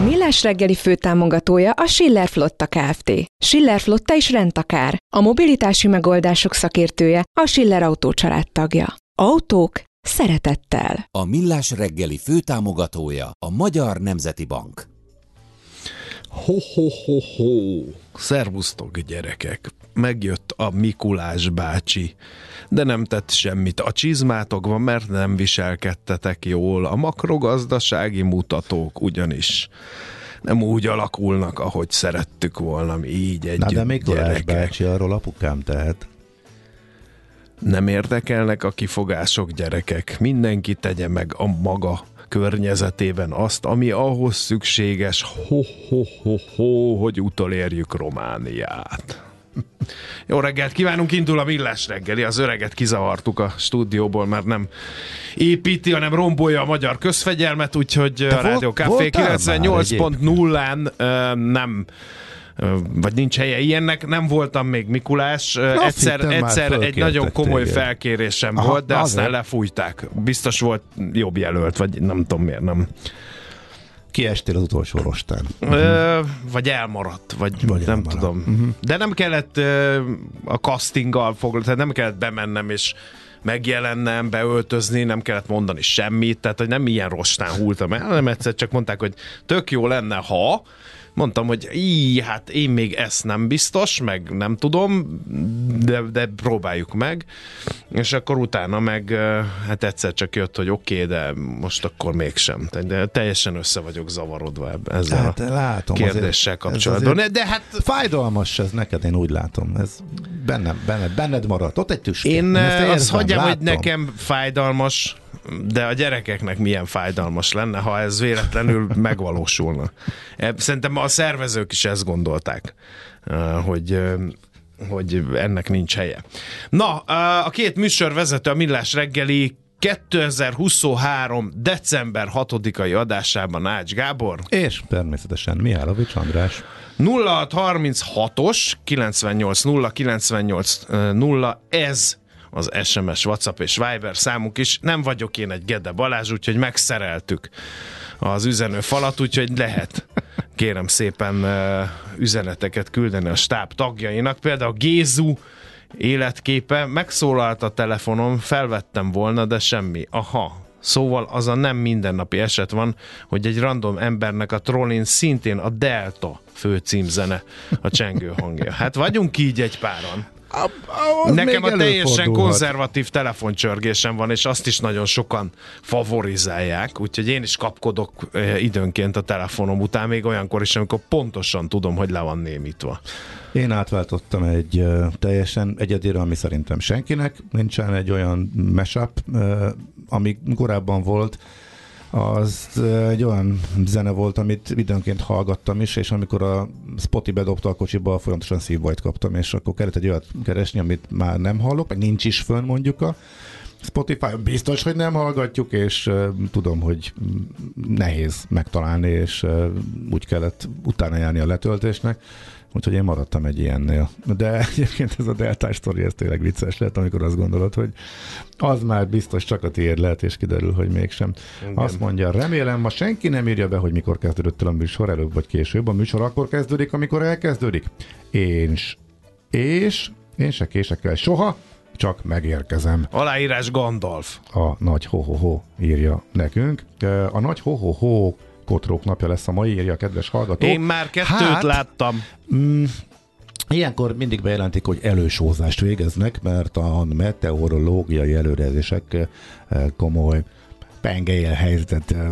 A Millás reggeli főtámogatója a Schiller Flotta Kft. Schiller Flotta is rendtakár. A mobilitási megoldások szakértője a Schiller Autó tagja. Autók szeretettel. A Millás reggeli főtámogatója a Magyar Nemzeti Bank. Ho-ho-ho-ho! Szervusztok, gyerekek! Megjött a Mikulás bácsi, de nem tett semmit a csizmátokban, mert nem viselkedtetek jól. A makrogazdasági mutatók ugyanis nem úgy alakulnak, ahogy szerettük volna, mi így együtt, Na de Mikulás gyerekek. bácsi, arról apukám tehet. Nem érdekelnek a kifogások, gyerekek. Mindenki tegye meg a maga környezetében azt, ami ahhoz szükséges, ho-ho-ho-ho, hogy utolérjük Romániát. Jó reggelt kívánunk, indul a millás reggeli, az öreget kizavartuk a stúdióból, mert nem építi, hanem rombolja a magyar közfegyelmet, úgyhogy a volt- Rádió Café voltál már 98.0-án ö, nem vagy nincs helye ilyennek, nem voltam még Mikulás, Azt egyszer, egyszer egy nagyon komoly téged. felkérésem Aha, volt, de aztán azért. lefújták. Biztos volt jobb jelölt, vagy nem tudom miért nem. Kiestél az utolsó rostán. Ö, vagy elmaradt, vagy, Mhm. Vagy nem elmaradt. tudom. Mhm. De nem kellett ö, a castinggal foglalkozni, nem kellett bemennem és megjelennem, beöltözni, nem kellett mondani semmit, tehát hogy nem ilyen rostán húltam el, hanem egyszer csak mondták, hogy tök jó lenne, ha mondtam, hogy így, hát én még ezt nem biztos, meg nem tudom, de, de próbáljuk meg. És akkor utána meg hát egyszer csak jött, hogy oké, okay, de most akkor mégsem. De teljesen össze vagyok zavarodva ezzel Hát a látom. kérdéssel azért- kapcsolatban. azért De hát Fájdalmas ez neked, én úgy látom. Ez bennem, benned, benned maradt. Ott egy tüske. én eh, azt hagyjam, hogy nekem fájdalmas, de a gyerekeknek milyen fájdalmas lenne, ha ez véletlenül megvalósulna. Eh, Szerintem a szervezők is ezt gondolták, eh, hogy eh, hogy ennek nincs helye. Na, a két műsorvezető a Millás reggeli 2023. december 6-ai adásában Ács Gábor, És természetesen Mihálovics András. 0636-os 98 0 98 0 ez az SMS, WhatsApp és Viber számunk is. Nem vagyok én egy Gede Balázs, úgyhogy megszereltük az üzenő falat, úgyhogy lehet kérem szépen üzeneteket küldeni a stáb tagjainak. Például Gézu életképe megszólalt a telefonom, felvettem volna, de semmi. Aha, Szóval az a nem mindennapi eset van, hogy egy random embernek a trollin szintén a Delta főcímzene a csengő hangja. Hát vagyunk így egy páran. Az Nekem a teljesen konzervatív telefoncsörgésem van, és azt is nagyon sokan favorizálják, úgyhogy én is kapkodok eh, időnként a telefonom után, még olyankor is, amikor pontosan tudom, hogy le van némítva. Én átváltottam egy ö, teljesen egyedire, ami szerintem senkinek nincsen egy olyan mashup, ö, ami korábban volt, az egy olyan zene volt, amit időnként hallgattam is, és amikor a Spotify bedobta a kocsiba, folyamatosan szívbajt kaptam, és akkor kellett egy olyat keresni, amit már nem hallok, meg nincs is fönn mondjuk a Spotify, biztos, hogy nem hallgatjuk, és uh, tudom, hogy nehéz megtalálni, és uh, úgy kellett utána járni a letöltésnek, Úgyhogy én maradtam egy ilyennél. De egyébként ez a deltás sztori, ez tényleg vicces lehet, amikor azt gondolod, hogy az már biztos csak a tiéd lehet, és kiderül, hogy mégsem. Igen. Azt mondja, remélem, ma senki nem írja be, hogy mikor kezdődött el a műsor, előbb vagy később. A műsor akkor kezdődik, amikor elkezdődik. És, és én se kések el soha, csak megérkezem. Aláírás Gandalf. A nagy ho-ho-ho írja nekünk. A nagy ho-ho-ho kotrók napja lesz a mai, írja a kedves hallgató. Én már kettőt hát, láttam. Mm, Ilyenkor mindig bejelentik, hogy elősózást végeznek, mert a meteorológiai előrejelzések eh, komoly pengelyel helyzetet eh,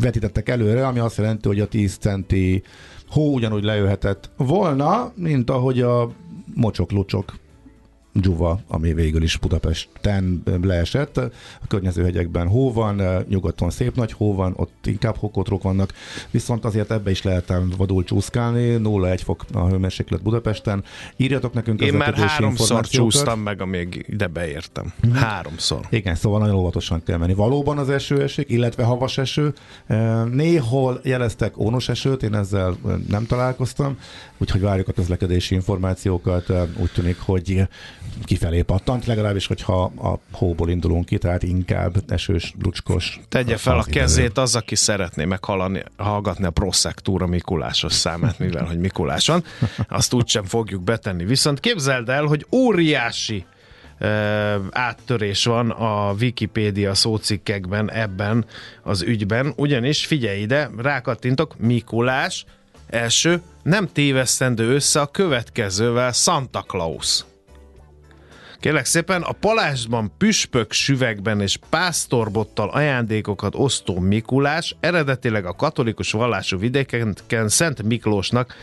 vetítettek előre, ami azt jelenti, hogy a 10 centi hó ugyanúgy lejöhetett volna, mint ahogy a mocsok-lucsok dzsuva, ami végül is Budapesten leesett. A környező hegyekben hó van, nyugaton szép nagy hó van, ott inkább hokotrok vannak, viszont azért ebbe is lehet vadul csúszkálni, 0-1 fok a hőmérséklet Budapesten. Írjatok nekünk Én már háromszor csúsztam meg, amíg ide beértem. Mm-hmm. Háromszor. Igen, szóval nagyon óvatosan kell menni. Valóban az eső esik, illetve havas eső. Néhol jeleztek ónos esőt, én ezzel nem találkoztam, úgyhogy várjuk a közlekedési információkat. Úgy tűnik, hogy kifelé pattant, legalábbis, hogyha a hóból indulunk ki, tehát inkább esős, lucskos. Tegye fel a kezét az, aki szeretné meghallani, hallgatni a Proszektúra Mikulásos számát, mivel hogy Mikuláson, azt úgysem fogjuk betenni. Viszont képzeld el, hogy óriási áttörés van a Wikipédia szócikkekben ebben az ügyben, ugyanis figyelj ide, rákattintok, Mikulás, első, nem tévesztendő össze a következővel Santa Claus. Kérlek szépen, a palásban püspök süvegben és pásztorbottal ajándékokat osztó Mikulás eredetileg a katolikus vallású vidéken Szent Miklósnak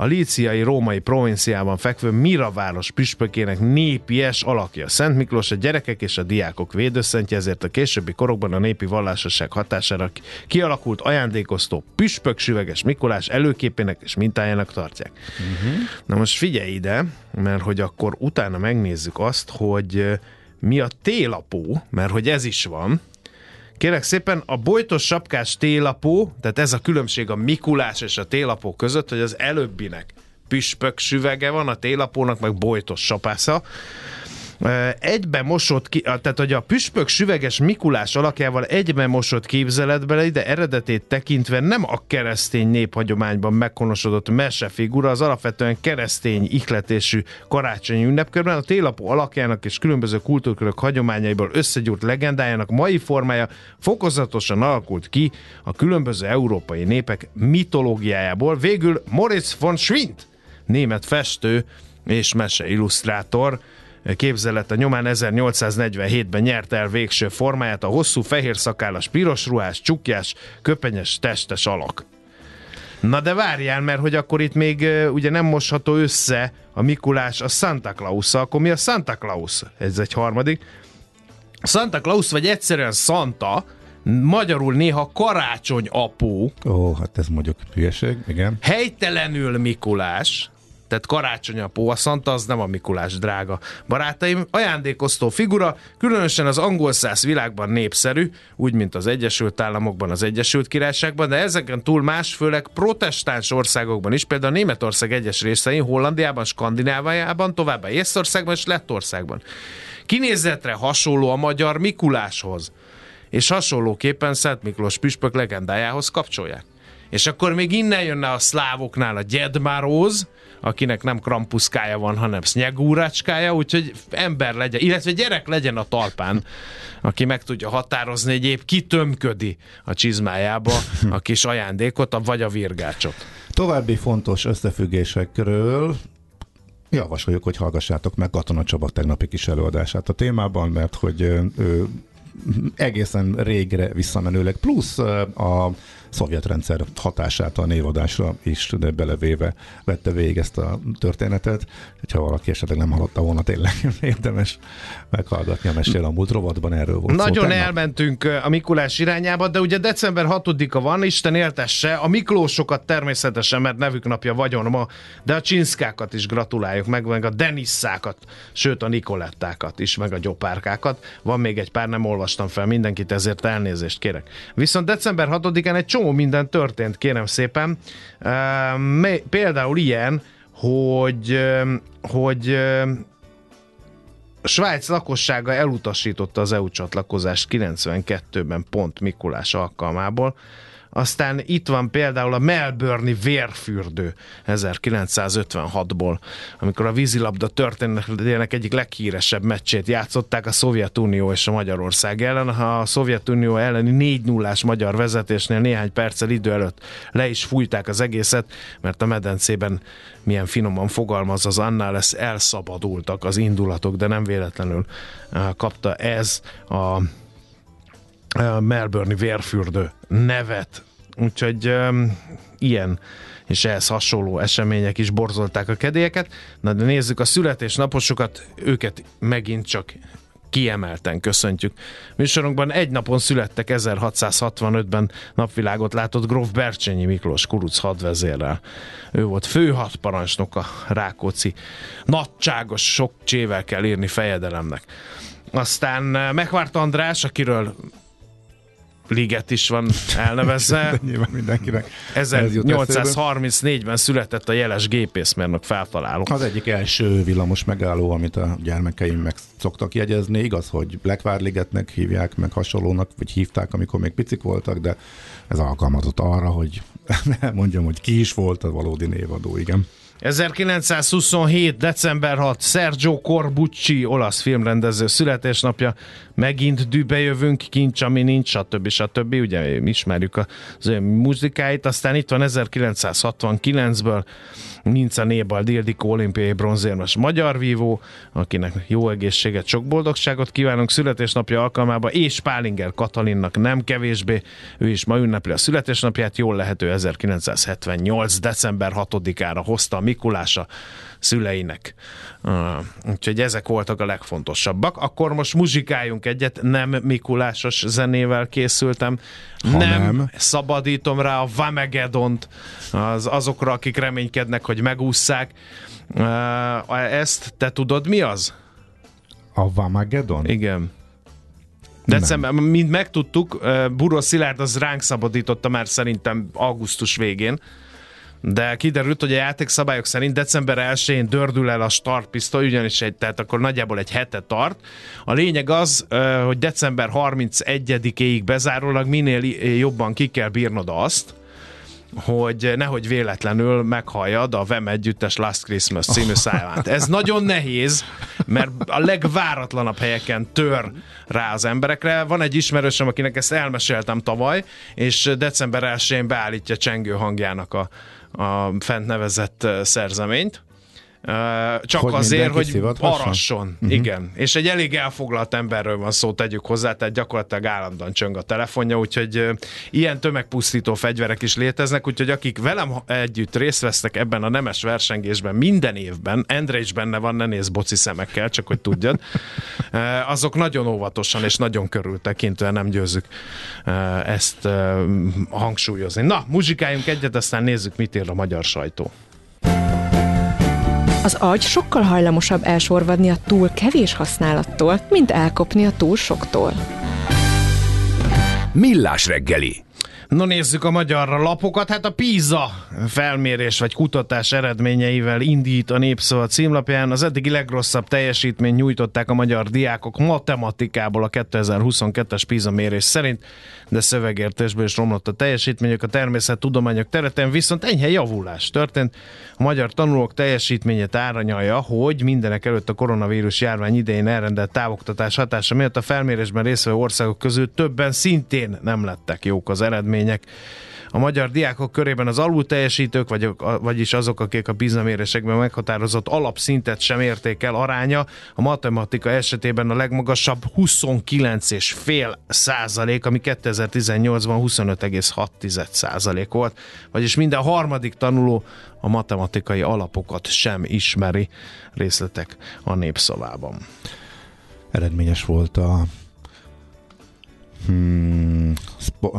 a líciai római provinciában fekvő Mira város püspökének népies alakja. Szent Miklós a gyerekek és a diákok védőszentje, ezért a későbbi korokban a népi vallásosság hatására kialakult ajándékoztó püspök süveges Mikulás előképének és mintájának tartják. Uh-huh. Na most figyelj ide, mert hogy akkor utána megnézzük azt, hogy mi a télapó, mert hogy ez is van, Kérek szépen, a bojtos sapkás télapó, tehát ez a különbség a Mikulás és a télapó között, hogy az előbbinek püspök süvege van, a télapónak meg bojtos sapásza egybe mosott, ki, tehát hogy a püspök süveges Mikulás alakjával egybe mosott képzeletbele, ide eredetét tekintve nem a keresztény néphagyományban meghonosodott mesefigura, az alapvetően keresztény ihletésű karácsonyi ünnepkörben, a télapó alakjának és különböző kultúrkörök hagyományaiból összegyúrt legendájának mai formája fokozatosan alakult ki a különböző európai népek mitológiájából. Végül Moritz von Schwind, német festő és mese illusztrátor, képzelete nyomán 1847-ben nyerte el végső formáját a hosszú fehér szakállas, piros ruhás, csukjás, köpenyes, testes alak. Na de várjál, mert hogy akkor itt még ugye nem mosható össze a Mikulás a Santa claus akkor mi a Santa Claus? Ez egy harmadik. Santa Claus vagy egyszerűen Santa, magyarul néha karácsony apó. Ó, hát ez mondjuk hülyeség, igen. Helytelenül Mikulás, tehát karácsonyapó, a Santa az nem a Mikulás, drága barátaim. Ajándékoztó figura, különösen az angol száz világban népszerű, úgy, mint az Egyesült Államokban, az Egyesült Királyságban, de ezeken túl más, főleg protestáns országokban is, például Németország egyes részein, Hollandiában, Skandináviában, továbbá Észországban és Lettországban. Kinézetre hasonló a magyar Mikuláshoz, és hasonlóképpen Szent Miklós püspök legendájához kapcsolják. És akkor még innen jönne a szlávoknál a Gyedmaróz, akinek nem krampuszkája van, hanem sznyegúrácskája, úgyhogy ember legyen, illetve gyerek legyen a talpán, aki meg tudja határozni, hogy épp kitömködi a csizmájába a kis ajándékot, vagy a virgácsot. További fontos összefüggésekről javasoljuk, hogy hallgassátok meg Katona Csaba tegnapi kis előadását a témában, mert hogy ő egészen régre visszamenőleg, plusz a szovjet rendszer hatását a névadásra is de belevéve vette végig ezt a történetet. Ha valaki esetleg nem hallotta volna, tényleg érdemes meghallgatni a mesél a múlt rovatban, erről volt Nagyon szó, elmentünk a Mikulás irányába, de ugye december 6-a van, Isten éltesse, a Miklósokat természetesen, mert nevük napja vagyon ma, de a csinszkákat is gratuláljuk meg, meg a Denisszákat, sőt a Nikolettákat is, meg a gyopárkákat. Van még egy pár nem olvastam fel mindenkit, ezért elnézést kérek. Viszont december 6-án egy csomó minden történt, kérem szépen. Például ilyen, hogy, hogy Svájc lakossága elutasította az EU csatlakozást 92-ben pont Mikulás alkalmából. Aztán itt van például a Melbourne vérfürdő 1956-ból, amikor a vízilabda történetének egyik leghíresebb meccsét játszották a Szovjetunió és a Magyarország ellen. A Szovjetunió elleni 4 0 magyar vezetésnél néhány perccel idő előtt le is fújták az egészet, mert a medencében milyen finoman fogalmaz az annál lesz elszabadultak az indulatok, de nem véletlenül eh, kapta ez a Melbourne vérfürdő nevet. Úgyhogy um, ilyen és ehhez hasonló események is borzolták a kedélyeket. Na de nézzük a születésnaposokat, őket megint csak kiemelten köszöntjük. Műsorunkban egy napon születtek 1665-ben napvilágot látott Gróf Bercsényi Miklós kuruc hadvezérrel. Ő volt főhadparancsnok a Rákóczi nagyságos sok csével kell írni fejedelemnek. Aztán eh, megvárt András, akiről liget is van elnevezve. Nyilván mindenkinek. 1834-ben született a jeles gépészmérnök feltaláló. Az egyik első villamos megálló, amit a gyermekeim meg szoktak jegyezni. Igaz, hogy Blackvár-ligetnek hívják, meg hasonlónak, vagy hívták, amikor még picik voltak, de ez alkalmazott arra, hogy mondjam, hogy ki is volt a valódi névadó, igen. 1927. december 6. Sergio Corbucci, olasz filmrendező születésnapja. Megint dűbe jövünk, kincs, ami nincs, stb. stb. Ugye ismerjük az ő muzikáit. Aztán itt van 1969-ből Minca Nébal Ildikó olimpiai bronzérmes magyar vívó, akinek jó egészséget, sok boldogságot kívánunk születésnapja alkalmába, és Pálinger Katalinnak nem kevésbé, ő is ma ünnepli a születésnapját, jól lehető 1978. december 6-ára hozta a Mikulása szüleinek. Úgyhogy ezek voltak a legfontosabbak. Akkor most muzsikáljunk egyet, nem Mikulásos zenével készültem, ha nem, nem szabadítom rá a Vamegedont az, azokra, akik reménykednek, hogy megússzák. Ezt te tudod mi az? A Vamagedon? Igen. December, mint megtudtuk, Buró Szilárd az ránk szabadította már szerintem augusztus végén, de kiderült, hogy a játékszabályok szerint december 1-én dördül el a startpisztoly, ugyanis egy, tehát akkor nagyjából egy hete tart. A lényeg az, hogy december 31-ig bezárólag minél jobban ki kell bírnod azt, hogy nehogy véletlenül meghalljad a Vem együttes Last Christmas című száját. Ez nagyon nehéz, mert a legváratlanabb helyeken tör rá az emberekre. Van egy ismerősöm, akinek ezt elmeséltem tavaly, és december 1-én beállítja csengő hangjának a, a fent nevezett szerzeményt. Csak hogy azért, hogy harasson. Uh-huh. Igen. És egy elég elfoglalt emberről van szó, tegyük hozzá, tehát gyakorlatilag állandóan csöng a telefonja, úgyhogy ilyen tömegpusztító fegyverek is léteznek, úgyhogy akik velem együtt részt vesznek ebben a nemes versengésben minden évben, Endre is benne van, ne néz boci szemekkel, csak hogy tudjad, azok nagyon óvatosan és nagyon körültekintően nem győzzük ezt hangsúlyozni. Na, muzsikáljunk egyet, aztán nézzük, mit ír a magyar sajtó. Az agy sokkal hajlamosabb elsorvadni a túl kevés használattól, mint elkopni a túl soktól. Millás reggeli No nézzük a magyar lapokat. Hát a PISA felmérés vagy kutatás eredményeivel indít a Népszava címlapján. Az eddigi legrosszabb teljesítményt nyújtották a magyar diákok matematikából a 2022-es PISA mérés szerint, de szövegértésből is romlott a teljesítményük. A természettudományok területen viszont enyhe javulás történt. A magyar tanulók teljesítményét áranyalja, hogy mindenek előtt a koronavírus járvány idején elrendelt távoktatás hatása miatt a felmérésben részvevő országok közül többen szintén nem lettek jók az eredmény eredmények. A magyar diákok körében az alul teljesítők, vagy, vagyis azok, akik a bizamérésekben meghatározott alapszintet sem érték el aránya, a matematika esetében a legmagasabb 29,5 százalék, ami 2018-ban 25,6 százalék volt, vagyis minden harmadik tanuló a matematikai alapokat sem ismeri részletek a népszavában. Eredményes volt a hmm, spo-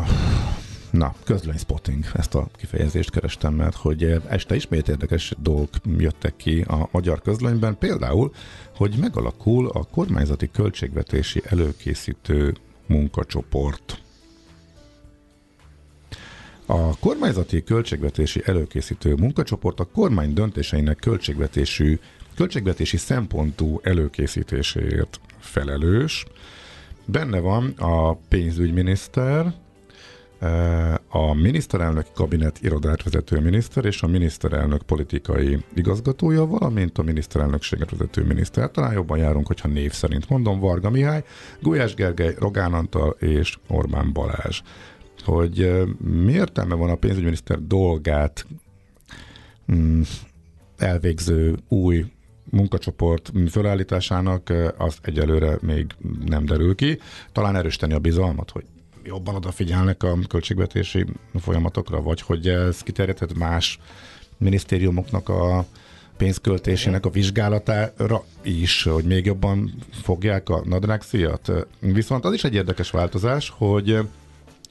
Na, közlöny spotting, ezt a kifejezést kerestem, mert hogy eh, este ismét érdekes dolgok jöttek ki a magyar közlönyben, például, hogy megalakul a kormányzati költségvetési előkészítő munkacsoport. A kormányzati költségvetési előkészítő munkacsoport a kormány döntéseinek költségvetésű, költségvetési szempontú előkészítéséért felelős. Benne van a pénzügyminiszter, a miniszterelnök kabinet irodát vezető miniszter és a miniszterelnök politikai igazgatója, valamint a miniszterelnökséget vezető miniszter. Talán jobban járunk, hogyha név szerint mondom, Varga Mihály, Gulyás Gergely, Rogán Antal és Orbán Balázs. Hogy mi értelme van a pénzügyminiszter dolgát mm, elvégző új munkacsoport fölállításának, az egyelőre még nem derül ki. Talán erősíteni a bizalmat, hogy jobban odafigyelnek a költségvetési folyamatokra, vagy hogy ez kiterjedhet más minisztériumoknak a pénzköltésének a vizsgálatára is, hogy még jobban fogják a nadrágszíjat. Viszont az is egy érdekes változás, hogy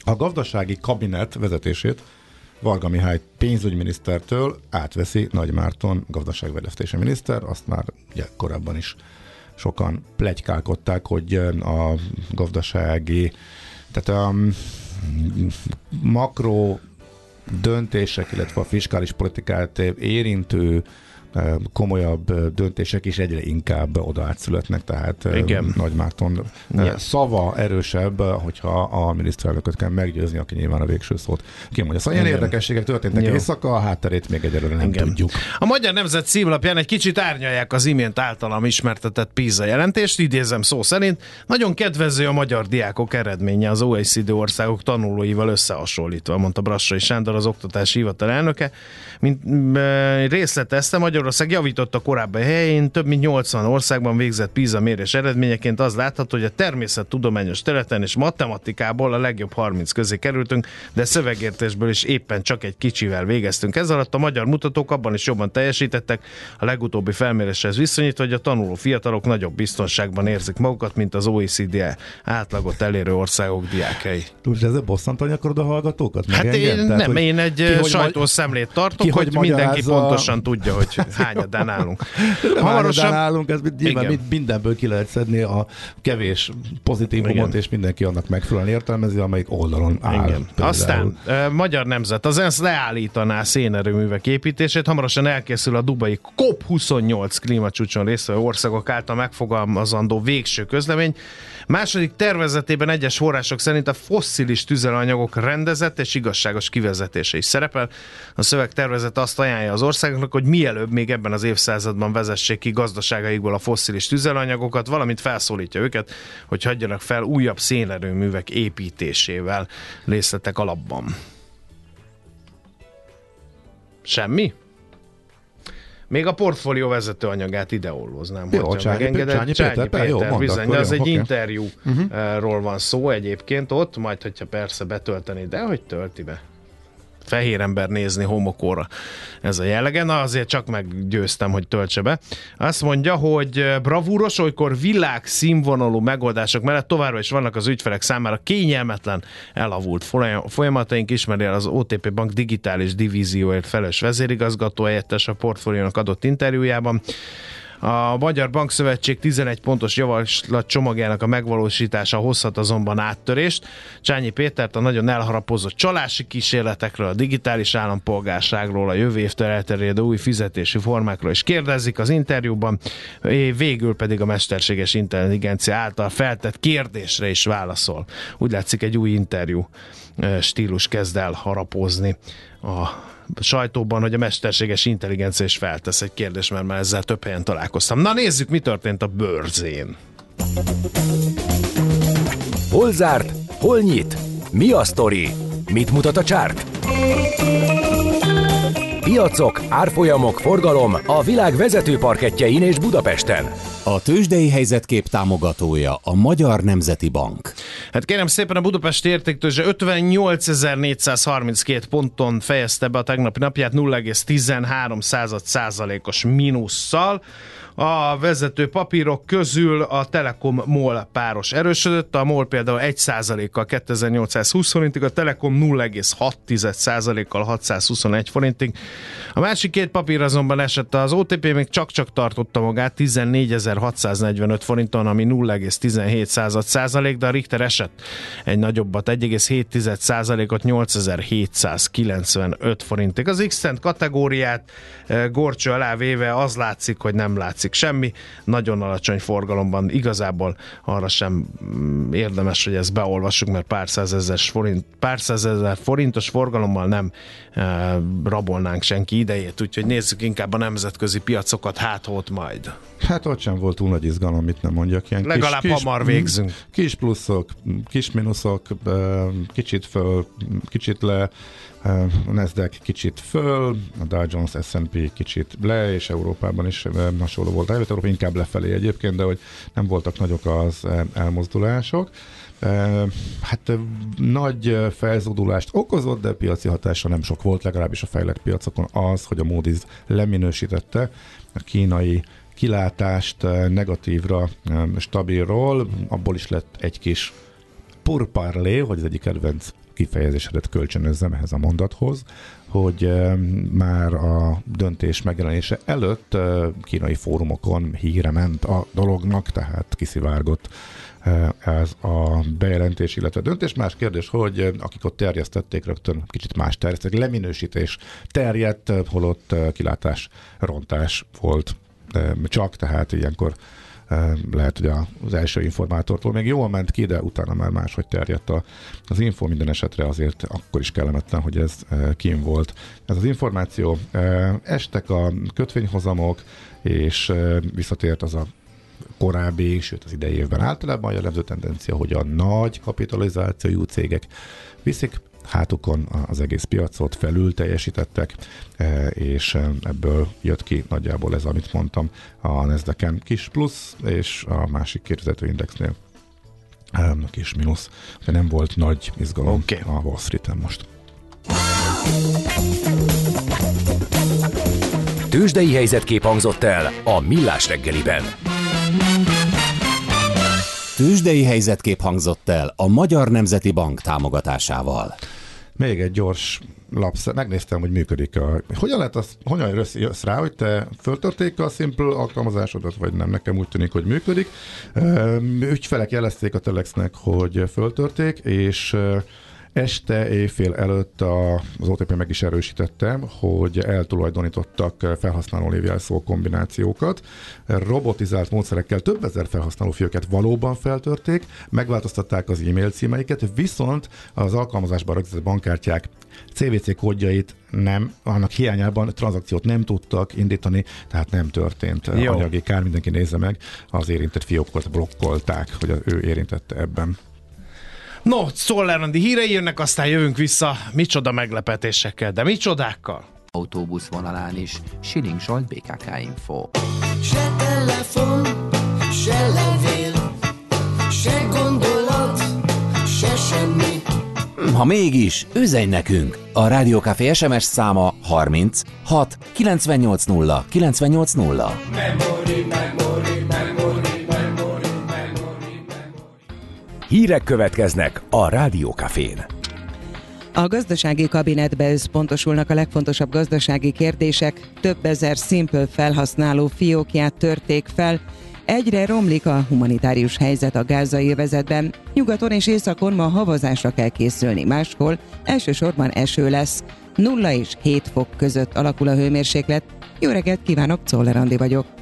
a gazdasági kabinet vezetését Varga Mihály pénzügyminisztertől átveszi Nagy Márton gazdaságvejlesztési miniszter, azt már ugye, korábban is sokan plegykálkodták, hogy a gazdasági tehát a makro döntések, illetve a fiskális politikát érintő komolyabb döntések is egyre inkább oda átszületnek, tehát Igen. Nagy Márton Igen. szava erősebb, hogyha a miniszterelnököt kell meggyőzni, aki nyilván a végső szót kimondja. Szóval ilyen érdekességek történtek Jó. éjszaka, a hátterét még egyelőre nem Igen. tudjuk. A Magyar Nemzet címlapján egy kicsit árnyalják az imént általam ismertetett PISA jelentést, idézem szó szerint. Nagyon kedvező a magyar diákok eredménye az OECD országok tanulóival összehasonlítva, mondta Brassai Sándor, az oktatási hivatal elnöke. Mint részletezte, magyar Magyarország javított a korábbi helyén, több mint 80 országban végzett PISA mérés eredményeként az látható, hogy a természettudományos területen és matematikából a legjobb 30 közé kerültünk, de szövegértésből is éppen csak egy kicsivel végeztünk. Ez alatt a magyar mutatók abban is jobban teljesítettek, a legutóbbi felméréshez viszonyítva, hogy a tanuló fiatalok nagyobb biztonságban érzik magukat, mint az OECD átlagot elérő országok diákjai. Tudod, ezzel bosszantani akarod a hallgatókat? Hát én Tehát, nem, én egy sajtószemlét tartok, ki, hogy, hogy mindenki pontosan tudja, hogy hányadán állunk. Hamarosan állunk, ez nyilván mindenből ki lehet szedni a kevés pozitívumot, és mindenki annak megfelelően értelmezi, amelyik oldalon áll. Igen. Aztán Magyar Nemzet, az ENSZ leállítaná szénerőművek építését, hamarosan elkészül a Dubai COP28 klímacsúcson részvevő országok által megfogalmazandó végső közlemény, Második tervezetében egyes források szerint a fosszilis tüzelőanyagok rendezett és igazságos kivezetése is szerepel. A szövegtervezet azt ajánlja az országoknak, hogy mielőbb még ebben az évszázadban vezessék ki gazdaságaikból a fosszilis tüzelőanyagokat, valamint felszólítja őket, hogy hagyjanak fel újabb szénerőművek építésével részletek alapban. Semmi? Még a portfólió vezető anyagát ide olvoznám. Jó, Csányi, megengedett. Csányi, Csányi Péter, Péter jó, bizony, az jó, egy okay. interjúról uh-huh. van szó egyébként ott, majd hogyha persze betölteni, de hogy tölti be? Fehér ember nézni homokóra. Ez a jellege. Na azért csak meggyőztem, hogy töltse be. Azt mondja, hogy bravúros, olykor világ színvonalú megoldások mellett továbbra is vannak az ügyfelek számára kényelmetlen, elavult folyamataink. Ismeri az OTP Bank digitális divízióért felelős vezérigazgató helyettes a portfóliónak adott interjújában. A Magyar Bankszövetség 11 pontos javaslat csomagjának a megvalósítása hozhat azonban áttörést. Csányi Pétert a nagyon elharapozott csalási kísérletekről, a digitális állampolgárságról, a jövő évtől elterjedő új fizetési formákról is kérdezik az interjúban, végül pedig a mesterséges intelligencia által feltett kérdésre is válaszol. Úgy látszik egy új interjú stílus kezd el harapozni a sajtóban, hogy a mesterséges intelligencia is feltesz egy kérdés, mert már ezzel több helyen találkoztam. Na nézzük, mi történt a bőrzén. Hol zárt? Hol nyit? Mi a sztori? Mit mutat a csárt? Piacok, árfolyamok, forgalom a világ vezető parketjein és Budapesten. A tőzsdei helyzetkép támogatója a Magyar Nemzeti Bank. Hát kérem szépen a Budapesti értéktőzse 58.432 ponton fejezte be a tegnapi napját 0,13 százalékos mínusszal. A vezető papírok közül a Telekom MOL páros erősödött, a MOL például 1%-kal 2820 forintig, a Telekom 0,6%-kal 621 forintig. A másik két papír azonban esett, az OTP még csak-csak tartotta magát 14.645 forinton, ami 0,17 százalék, de a Richter esett egy nagyobbat, 1,7%-ot 8795 forintig. Az x kategóriát gorcső alá véve az látszik, hogy nem látszik semmi. Nagyon alacsony forgalomban igazából arra sem mm, érdemes, hogy ezt beolvassuk, mert pár százezer forint, pár százezer forintos forgalommal nem e, rabolnánk senki idejét, úgyhogy nézzük inkább a nemzetközi piacokat, hát ott majd. Hát ott sem volt túl nagy izgalom, mit nem mondjak. Ilyen Legalább kis, hamar végzünk. Kis pluszok, kis mínuszok, kicsit föl, kicsit le, a Nasdaq kicsit föl, a Dow Jones S&P kicsit le, és Európában is hasonló volt. Előtt Európa inkább lefelé egyébként, de hogy nem voltak nagyok az elmozdulások. Hát nagy felzódulást okozott, de piaci hatása nem sok volt, legalábbis a fejlett piacokon az, hogy a Moody's leminősítette a kínai kilátást negatívra, stabilról, abból is lett egy kis purparlé, hogy az egyik kedvenc kifejezésedet kölcsönözzem ehhez a mondathoz, hogy már a döntés megjelenése előtt kínai fórumokon híre ment a dolognak, tehát kiszivárgott ez a bejelentés, illetve döntés. Más kérdés, hogy akik ott terjesztették, rögtön kicsit más terjesztették, leminősítés terjedt, holott kilátás rontás volt csak, tehát ilyenkor lehet, hogy az első informátortól még jól ment ki, de utána már máshogy terjedt az info, minden esetre azért akkor is kellemetlen, hogy ez kín volt. Ez az információ, estek a kötvényhozamok, és visszatért az a korábbi, sőt az idei évben általában a jellemző tendencia, hogy a nagy kapitalizációjú cégek viszik hátukon az egész piacot, felül teljesítettek, e, és e, ebből jött ki nagyjából ez, amit mondtam, a nasdaq kis plusz, és a másik kérdezető indexnél e, kis mínusz. De nem volt nagy izgalom okay. a Wall Street-en most. Tőzsdei helyzetkép hangzott el a Millás reggeliben. Tőzsdei helyzetkép hangzott el a Magyar Nemzeti Bank támogatásával. Még egy gyors lapsz, megnéztem, hogy működik a... Hogyan lehet az, hogyan jössz, jössz rá, hogy te föltörték a Simple alkalmazásodat, vagy nem? Nekem úgy tűnik, hogy működik. Ügyfelek jelezték a Telexnek, hogy föltörték, és Este éjfél előtt a, az OTP meg is erősítette, hogy eltulajdonítottak felhasználó névjelszó kombinációkat. Robotizált módszerekkel több ezer felhasználó fióket valóban feltörték, megváltoztatták az e-mail címeiket, viszont az alkalmazásban rögzített bankkártyák CVC kódjait nem, annak hiányában tranzakciót nem tudtak indítani, tehát nem történt Jó. anyagi kár, mindenki nézze meg, az érintett fiókot blokkolták, hogy az ő érintette ebben. No, Szollerandi hírei jönnek, aztán jövünk vissza micsoda meglepetésekkel, de micsodákkal? Autóbusz vonalán is Siling Zsolt BKK Info. Se telefon, se levél, se gondolat, se semmi. Ha mégis, üzenj nekünk! A Rádiókafé SMS száma 30 6 980 980. Memory, memory, memory. Hírek következnek a Rádiókafén. A gazdasági kabinetbe összpontosulnak a legfontosabb gazdasági kérdések, több ezer Simple felhasználó fiókját törték fel, Egyre romlik a humanitárius helyzet a gázai övezetben. Nyugaton és északon ma havazásra kell készülni, máshol elsősorban eső lesz. 0 és 7 fok között alakul a hőmérséklet. Jó reggelt kívánok, Czoller Andi vagyok.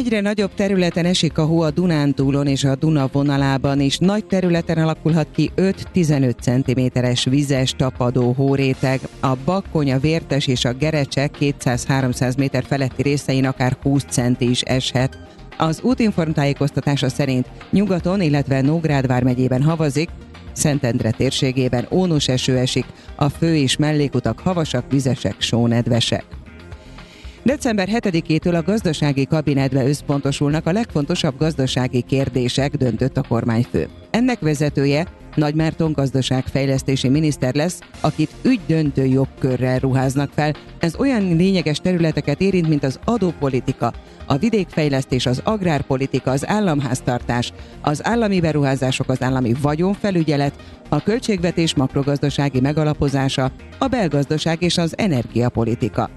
Egyre nagyobb területen esik a hó a Dunántúlon és a Duna vonalában, és nagy területen alakulhat ki 5-15 cm-es vizes tapadó hóréteg. A Bakkonya, Vértes és a Gerecse 200-300 méter feletti részein akár 20 centi is eshet. Az útinform tájékoztatása szerint nyugaton, illetve Nógrád megyében havazik, Szentendre térségében ónos eső esik, a fő és mellékutak havasak, vizesek, sónedvesek. December 7-től a gazdasági kabinetbe összpontosulnak a legfontosabb gazdasági kérdések, döntött a kormányfő. Ennek vezetője Nagy Márton gazdaságfejlesztési miniszter lesz, akit ügydöntő jogkörrel ruháznak fel. Ez olyan lényeges területeket érint, mint az adópolitika, a vidékfejlesztés, az agrárpolitika, az államháztartás, az állami beruházások, az állami vagyonfelügyelet, a költségvetés makrogazdasági megalapozása, a belgazdaság és az energiapolitika.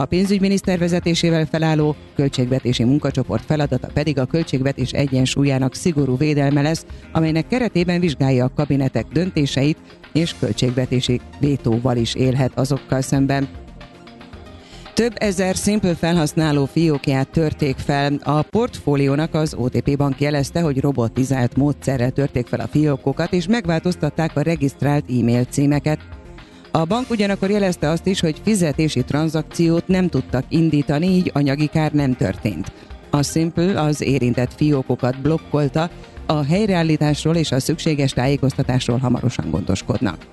A pénzügyminiszter vezetésével felálló költségvetési munkacsoport feladata pedig a költségvetés egyensúlyának szigorú védelme lesz, amelynek keretében vizsgálja a kabinetek döntéseit, és költségvetési vétóval is élhet azokkal szemben. Több ezer Simple felhasználó fiókját törték fel. A portfóliónak az OTP bank jelezte, hogy robotizált módszerrel törték fel a fiókokat, és megváltoztatták a regisztrált e-mail címeket. A bank ugyanakkor jelezte azt is, hogy fizetési tranzakciót nem tudtak indítani, így anyagi kár nem történt. A Simple az érintett fiókokat blokkolta, a helyreállításról és a szükséges tájékoztatásról hamarosan gondoskodnak.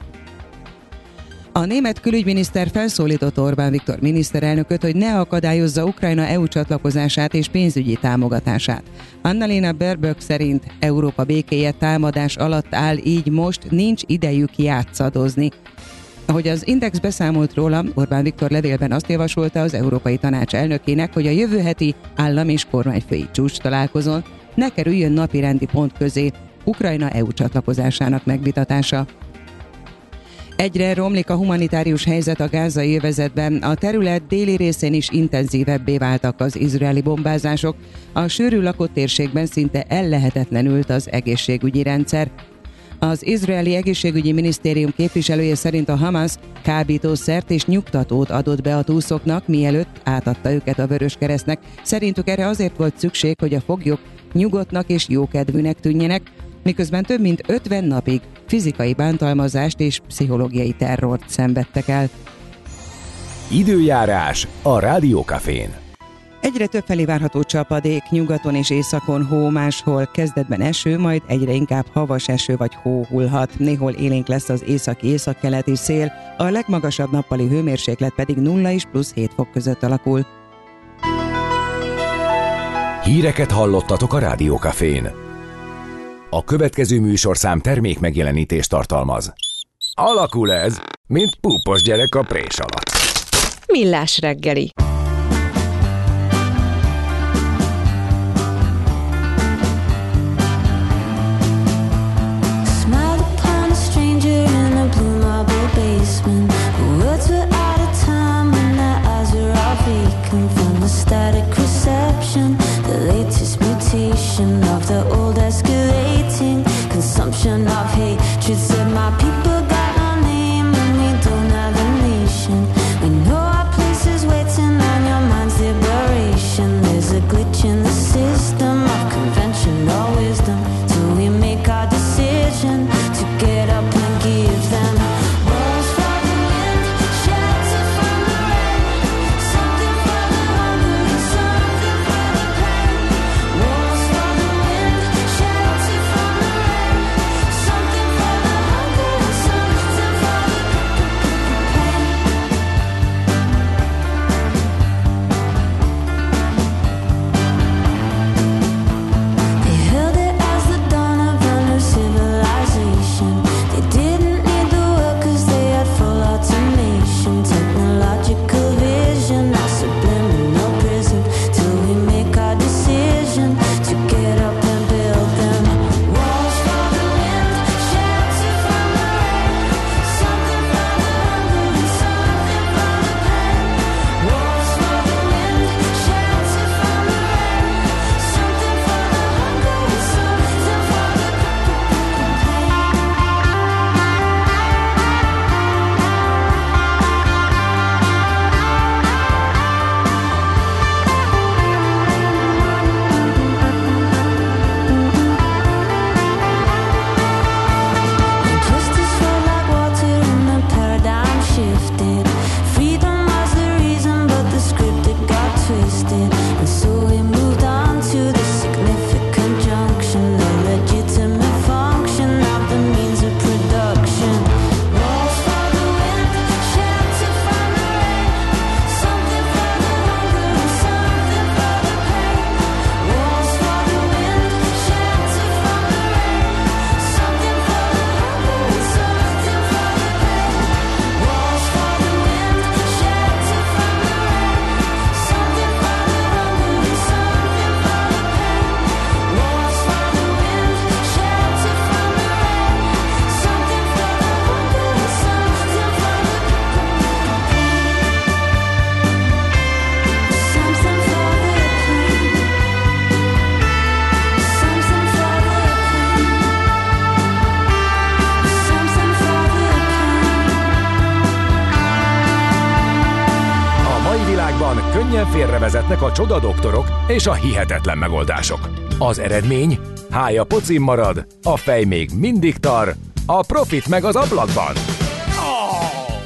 A német külügyminiszter felszólított Orbán Viktor miniszterelnököt, hogy ne akadályozza Ukrajna EU csatlakozását és pénzügyi támogatását. Annalena Baerbock szerint Európa békéje támadás alatt áll, így most nincs idejük játszadozni. Ahogy az Index beszámolt róla, Orbán Viktor levélben azt javasolta az Európai Tanács elnökének, hogy a jövő heti állam és kormányfői csúcs találkozón ne kerüljön napirendi pont közé Ukrajna EU csatlakozásának megvitatása. Egyre romlik a humanitárius helyzet a gázai övezetben, a terület déli részén is intenzívebbé váltak az izraeli bombázások, a sűrű lakott térségben szinte ellehetetlenült az egészségügyi rendszer. Az izraeli egészségügyi minisztérium képviselője szerint a Hamas kábítószert és nyugtatót adott be a túszoknak, mielőtt átadta őket a Vörös Keresztnek. Szerintük erre azért volt szükség, hogy a foglyok nyugodtnak és jókedvűnek tűnjenek, miközben több mint 50 napig fizikai bántalmazást és pszichológiai terrort szenvedtek el. Időjárás a Rádiókafén. Egyre több felé várható csapadék, nyugaton és északon hó, máshol kezdetben eső, majd egyre inkább havas eső vagy hó hullhat. Néhol élénk lesz az északi északkeleti szél, a legmagasabb nappali hőmérséklet pedig 0 és plusz 7 fok között alakul. Híreket hallottatok a Rádiókafén. A következő műsorszám termék megjelenítést tartalmaz. Alakul ez, mint púpos gyerek a prés alatt. Millás reggeli. The old escalating consumption of hatred. Said my people félrevezetnek a csoda doktorok és a hihetetlen megoldások. Az eredmény? Hája pocim marad, a fej még mindig tar, a profit meg az ablakban.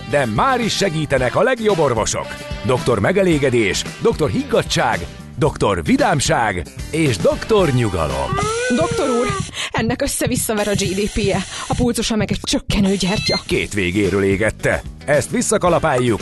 De már is segítenek a legjobb orvosok. Doktor megelégedés, doktor higgadság, doktor vidámság és doktor nyugalom. Doktor úr, ennek össze-visszaver a GDP-je, a pulcosa meg egy csökkenő gyertya. Két végéről égette. Ezt visszakalapáljuk,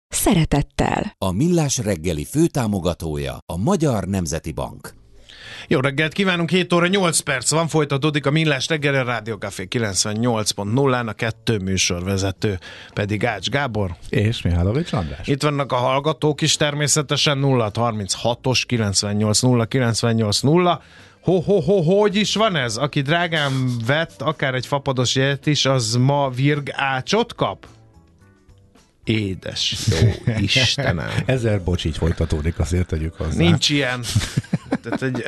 szeretettel. A Millás reggeli főtámogatója a Magyar Nemzeti Bank. Jó reggelt kívánunk, 7 óra 8 perc van, folytatódik a Millás reggel, a Rádió Café 98.0-án, a kettő műsorvezető pedig Ács Gábor. És Mihálovics András. Itt vannak a hallgatók is természetesen 036-os 98 98 0 Ho, ho, ho, hogy is van ez? Aki drágán vett akár egy fapados jelet is, az ma virg ácsot kap? Édes jó Istenem. Ezer bocs így folytatódik, azért tegyük hozzá. Nincs ilyen. Tehát egy,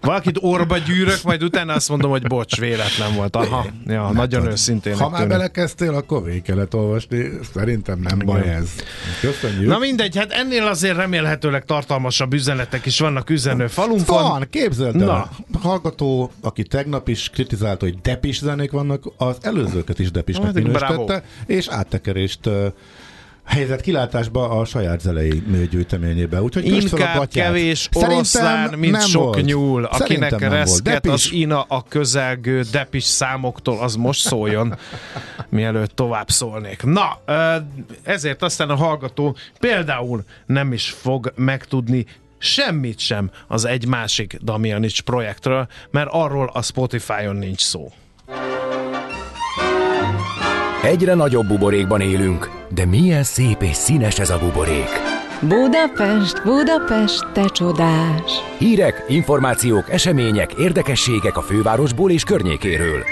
valakit orba gyűrök, majd utána azt mondom, hogy bocs, véletlen volt. Aha, ja, nagyon őszintén. Ha már belekezdtél, akkor végig kellett olvasni. Szerintem nem Igen. baj ez. Köszönjük. Na mindegy, hát ennél azért remélhetőleg tartalmasabb üzenetek is vannak üzenő falunkon. Van, képzeld el. Na. Hallgató, aki tegnap is kritizálta, hogy depis zenék vannak, az előzőket is depisnek Hát, minősítette, és áttekerést ö, helyezett kilátásba a saját zenei gyűjteményébe. Úgyhogy a Inkább gatyát. kevés oroszlán, mint nem sok volt. nyúl, akinek Szerintem reszket az ina a közelgő depis számoktól, az most szóljon, mielőtt tovább szólnék. Na, ezért aztán a hallgató például nem is fog megtudni semmit sem az egy másik Damianics projektről, mert arról a Spotify-on nincs szó. Egyre nagyobb buborékban élünk, de milyen szép és színes ez a buborék. Budapest, Budapest, te csodás! Hírek, információk, események, érdekességek a fővárosból és környékéről.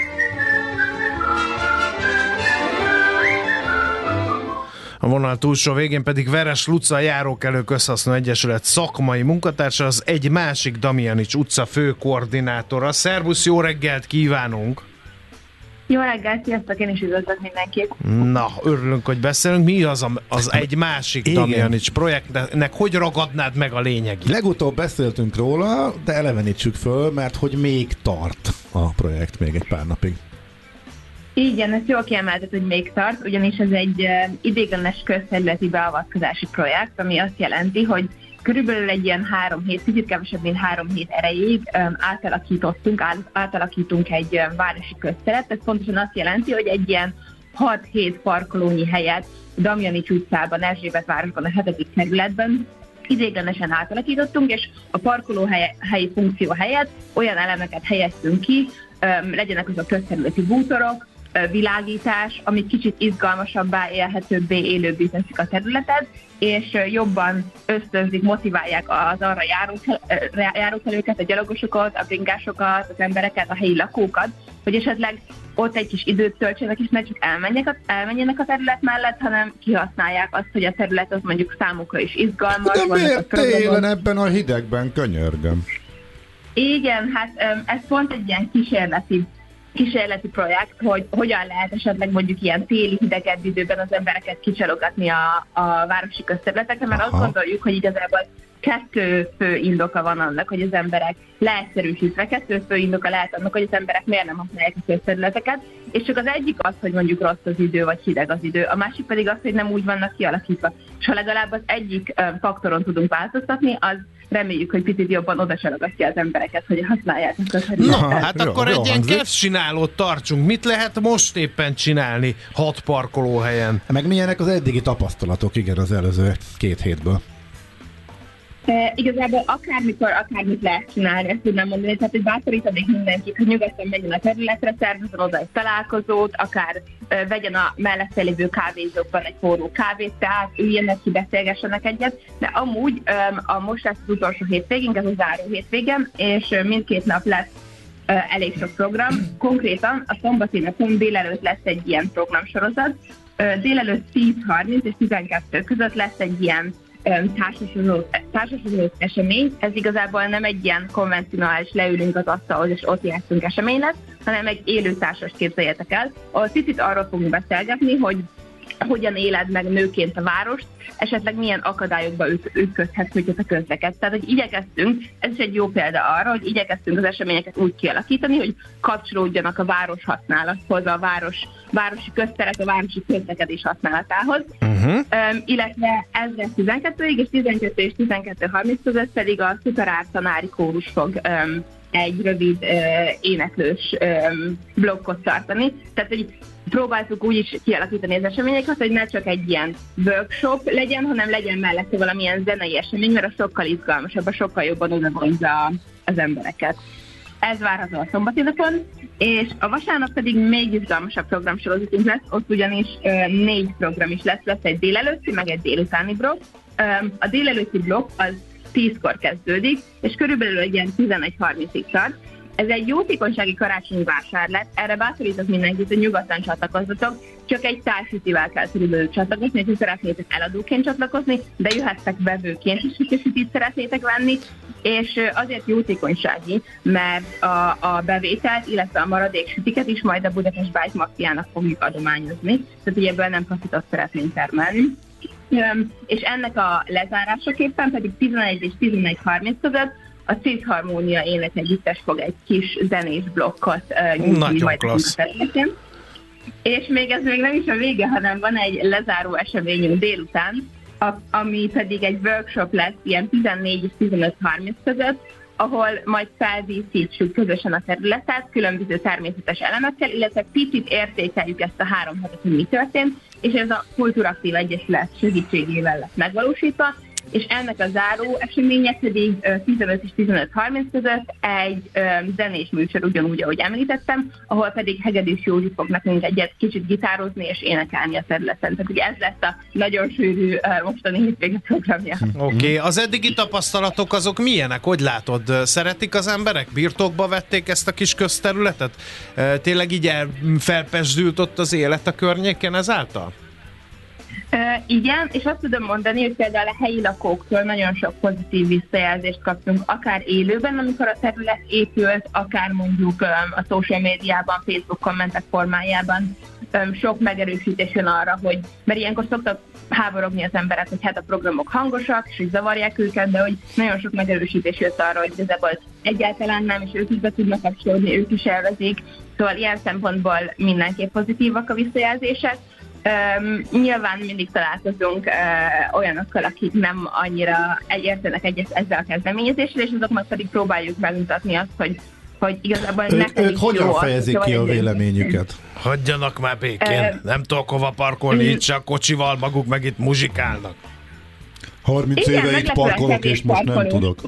A vonal túlsó végén pedig Veres Luca Járókelő Közhasznú Egyesület szakmai munkatársa, az egy másik Damianics utca főkoordinátora. Szervusz, jó reggelt kívánunk! Jó reggelt, sziasztok, én is üdvözlök mindenkit. Na, örülünk, hogy beszélünk. Mi az a, az egy másik Igen. Damianics projektnek? Hogy ragadnád meg a lényegét? Legutóbb beszéltünk róla, de elevenítsük föl, mert hogy még tart a projekt még egy pár napig. Igen, ezt jól kiemeltet, hogy még tart, ugyanis ez egy uh, idéglenes közterületi beavatkozási projekt, ami azt jelenti, hogy körülbelül egy ilyen három hét, kicsit kevesebb, mint három hét erejéig átalakítottunk, át, átalakítunk egy városi közteret. Ez pontosan azt jelenti, hogy egy ilyen 6-7 parkolónyi helyet Damjanics utcában, Erzsébet városban, a hetedik kerületben idéglenesen átalakítottunk, és a parkolóhelyi helyi funkció helyett olyan elemeket helyeztünk ki, legyenek azok közterületi bútorok, világítás, ami kicsit izgalmasabbá, élhetőbbé, élőbbé teszik a területet, és jobban ösztönzik, motiválják az arra járókelőket, a gyalogosokat, a bringásokat, az embereket, a helyi lakókat, hogy esetleg ott egy kis időt töltsenek, és ne csak elmenjenek a, elmenjenek a terület mellett, hanem kihasználják azt, hogy a terület az mondjuk számukra is izgalmas. De miért télen ebben a hidegben, könyörgöm? Igen, hát ez pont egy ilyen kísérleti kísérleti projekt, hogy hogyan lehet esetleg mondjuk ilyen téli hidegebb időben az embereket kicsalogatni a, a városi közterületekre, mert Aha. azt gondoljuk, hogy igazából kettő fő indoka van annak, hogy az emberek leegyszerűsítve, kettő fő indoka lehet annak, hogy az emberek miért nem használják a közterületeket, és csak az egyik az, hogy mondjuk rossz az idő, vagy hideg az idő, a másik pedig az, hogy nem úgy vannak kialakítva. És ha legalább az egyik faktoron tudunk változtatni, az reméljük, hogy picit jobban oda csalogatja az embereket, hogy használják a közterületet. Na, hát jó, akkor jó egy ilyen hangzik. kezdcsinálót tartsunk. Mit lehet most éppen csinálni hat parkolóhelyen? Meg milyenek az eddigi tapasztalatok, igen, az előző két hétből? E, igazából akármikor, akármit lehet csinálni, ezt tudnám mondani, tehát hogy bátorítanék mindenkit, hogy nyugodtan menjen a területre, szervezzen oda egy találkozót, akár e, vegyen a mellette lévő kávézókban egy forró kávét, tehát üljenek ki, beszélgessenek egyet, de amúgy e, a most lesz az utolsó hétvégén, ez a záró hétvégem, és e, mindkét nap lesz e, elég sok program. Konkrétan a szombati napon délelőtt lesz egy ilyen programsorozat, Ö, délelőtt 10.30 és 12 között lesz egy ilyen társasuló, esemény. Ez igazából nem egy ilyen konvencionális leülünk az asztalhoz és ott játszunk esemény lesz, hanem egy élő társas képzeljetek el, ahol picit arról fogunk beszélgetni, hogy hogyan éled meg nőként a várost, esetleg milyen akadályokba üt- ütközhetsz, hogyha te közlekedsz. Tehát, hogy igyekeztünk, ez is egy jó példa arra, hogy igyekeztünk az eseményeket úgy kialakítani, hogy kapcsolódjanak a város használathoz, a város, városi közterek, a városi közlekedés használatához. Uh-huh. Um, illetve ezre 12-ig és 12 és 12.30 között pedig a Szuperár tanári kórus fog um, egy rövid uh, éneklős um, blokkot tartani. Tehát, hogy próbáltuk úgy is kialakítani az eseményeket, hogy ne csak egy ilyen workshop legyen, hanem legyen mellette valamilyen zenei esemény, mert a sokkal izgalmasabb, a sokkal jobban oda vonza az embereket. Ez várható a szombati napon, és a vasárnap pedig még izgalmasabb programsorozatunk lesz, ott ugyanis ö, négy program is lesz, lesz egy délelőtti, meg egy délutáni blokk. Ö, a délelőtti blokk az 10-kor kezdődik, és körülbelül egy ilyen 11.30-ig tart. Ez egy jótékonysági karácsonyi vásárlás, erre bátorítok mindenkit, hogy nyugodtan csatlakozzatok, csak egy társütivel kell körülbelül csatlakozni, hogy szeretnétek eladóként csatlakozni, de jöhettek vevőként is, hogyha sütit szeretnétek venni, és azért jótékonysági, mert a, a bevételt, illetve a maradék sütiket is majd a Budapest Bike Mafiának fogjuk adományozni, tehát hogy ebből nem profitot szeretnénk termelni. És ennek a lezárásaképpen pedig 11 és 11.30 között a Cis Harmónia Élet Együttes fog egy kis zenés blokkot nyújtani Nagyon majd klassz. És még ez még nem is a vége, hanem van egy lezáró eseményünk délután, a, ami pedig egy workshop lesz ilyen 14 és 15.30 között, ahol majd feldíszítsük közösen a területet különböző természetes elemekkel, illetve picit értékeljük ezt a három hetet, hogy mi történt, és ez a Kultúraktív Egyesület segítségével lesz megvalósítva, és ennek a záró eseménye pedig ö, 15 és 15.30 között egy zenés műsor, ugyanúgy, ahogy említettem, ahol pedig Hegedűs Józsi fog nekünk egyet kicsit gitározni és énekelni a területen. Tehát ugye ez lesz a nagyon sűrű mostani hétvége programja. Oké, okay. az eddigi tapasztalatok azok milyenek? Hogy látod? Szeretik az emberek? Birtokba vették ezt a kis közterületet? Tényleg így el, felpesdült ott az élet a környéken ezáltal? Igen, és azt tudom mondani, hogy például a helyi lakóktól nagyon sok pozitív visszajelzést kaptunk, akár élőben, amikor a terület épült, akár mondjuk a social médiában, Facebook kommentek formájában sok megerősítés jön arra, hogy, mert ilyenkor szoktak háborogni az emberek, hogy hát a programok hangosak, és hogy zavarják őket, de hogy nagyon sok megerősítés jött arra, hogy igazából egyáltalán nem, és ők is be tudnak kapcsolódni, ők is elvezik. Szóval ilyen szempontból mindenképp pozitívak a visszajelzések. Um, nyilván mindig találkozunk uh, olyanokkal, akik nem annyira egyértenek egyet ezzel a kezdeményezéssel, és azoknak pedig próbáljuk megmutatni azt, hogy, hogy igazából Ők, neked ők is hogyan jó fejezik hogyha ki a véleményüket? Hagyjanak már békén. Ö, Nem tudok hova parkolni, itt csak kocsival maguk meg itt muzsikálnak. 30 Igen, éve itt parkolok, és most nem tudok.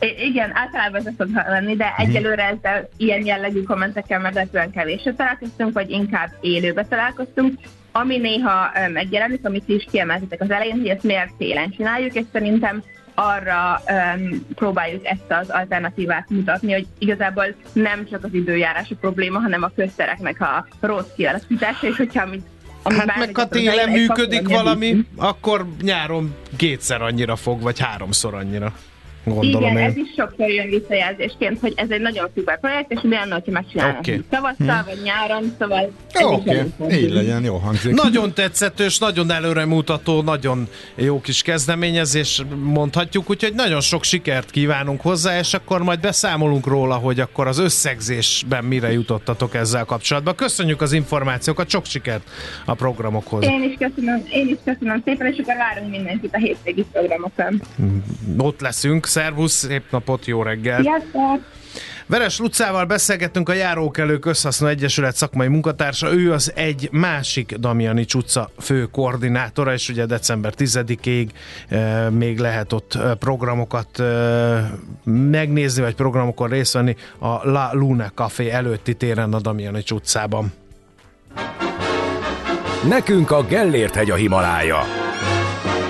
Igen, általában ez szokott lenni, de Mhm. egyelőre ezzel ilyen jellegű kommentekkel meglepően kevésre találkoztunk, vagy inkább élőbe találkoztunk. Ami néha ö, megjelenik, amit ti is kiemeltetek az elején, hogy ezt miért télen csináljuk, és szerintem arra um, próbáljuk ezt az alternatívát mutatni, hogy igazából nem csak az időjárás a probléma, hanem a köztereknek a rossz kialakítása, és hogyha amit, Hát meg ha télen működik valami, akkor nyáron kétszer annyira fog, vagy háromszor annyira. Gondolom Igen, én. ez is sokszor jön visszajelzésként, hogy ez egy nagyon szuper projekt, és mi annak, hogyha megcsinálnak Oké. okay. tavasszal, vagy nyáron, szóval Oké, fontos. így legyen, jó hangzik. Nagyon tetszetős, nagyon előremutató, nagyon jó kis kezdeményezés mondhatjuk, úgyhogy nagyon sok sikert kívánunk hozzá, és akkor majd beszámolunk róla, hogy akkor az összegzésben mire jutottatok ezzel kapcsolatban. Köszönjük az információkat, sok sikert a programokhoz. Én is köszönöm, én is köszönöm szépen, és akkor várunk mindenkit a hétvégi programokon. Ott leszünk, szervusz, szép napot, jó reggel! Sziasztok! Veres Lucával beszélgettünk a Járókelők Összhasznú Egyesület szakmai munkatársa, ő az egy másik Damiani Csutca fő koordinátora, és ugye december 10-ig e, még lehet ott eh, programokat e, megnézni, vagy programokon részt venni a La Luna Café előtti téren a Damiani Csutcában. Nekünk a Gellért hegy a Himalája.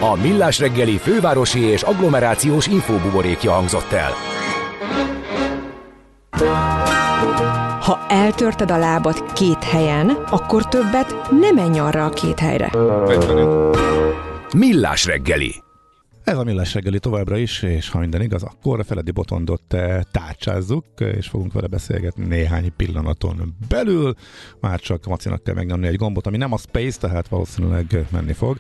A Millás reggeli fővárosi és agglomerációs infóbuborékja hangzott el. Ha eltörted a lábad két helyen, akkor többet nem menj arra a két helyre. Millás reggeli. Ez a Millás reggeli továbbra is, és ha minden igaz, akkor a Feledi Botondot tárcsázzuk, és fogunk vele beszélgetni néhány pillanaton belül. Már csak Macinak kell megnyomni egy gombot, ami nem a Space, tehát valószínűleg menni fog.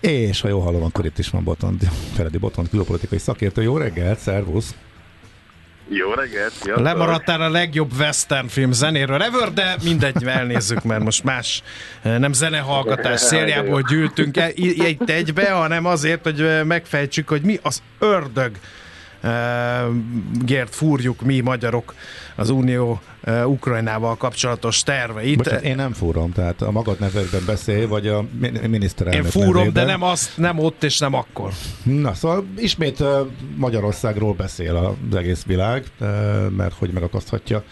És ha jól hallom, akkor itt is van Botond, Feledi Botond, külpolitikai szakértő. Jó reggelt, szervusz! Jó reggelt, sziasztok! Lemaradtál a legjobb western film zenéről ever, de mindegy, elnézzük, mert most más eh, nem zenehallgatás széljából gyűltünk e- i- itt egybe, hanem azért, hogy eh, megfejtsük, hogy mi az ördög gért fúrjuk mi magyarok az Unió Ukrajnával kapcsolatos terveit. Bocsánat, én nem fúrom, tehát a magad nevedben beszél, vagy a min- miniszterelnök Én fúrom, nevében. de nem, azt, nem ott és nem akkor. Na, szóval ismét Magyarországról beszél az egész világ, mert hogy megakaszthatja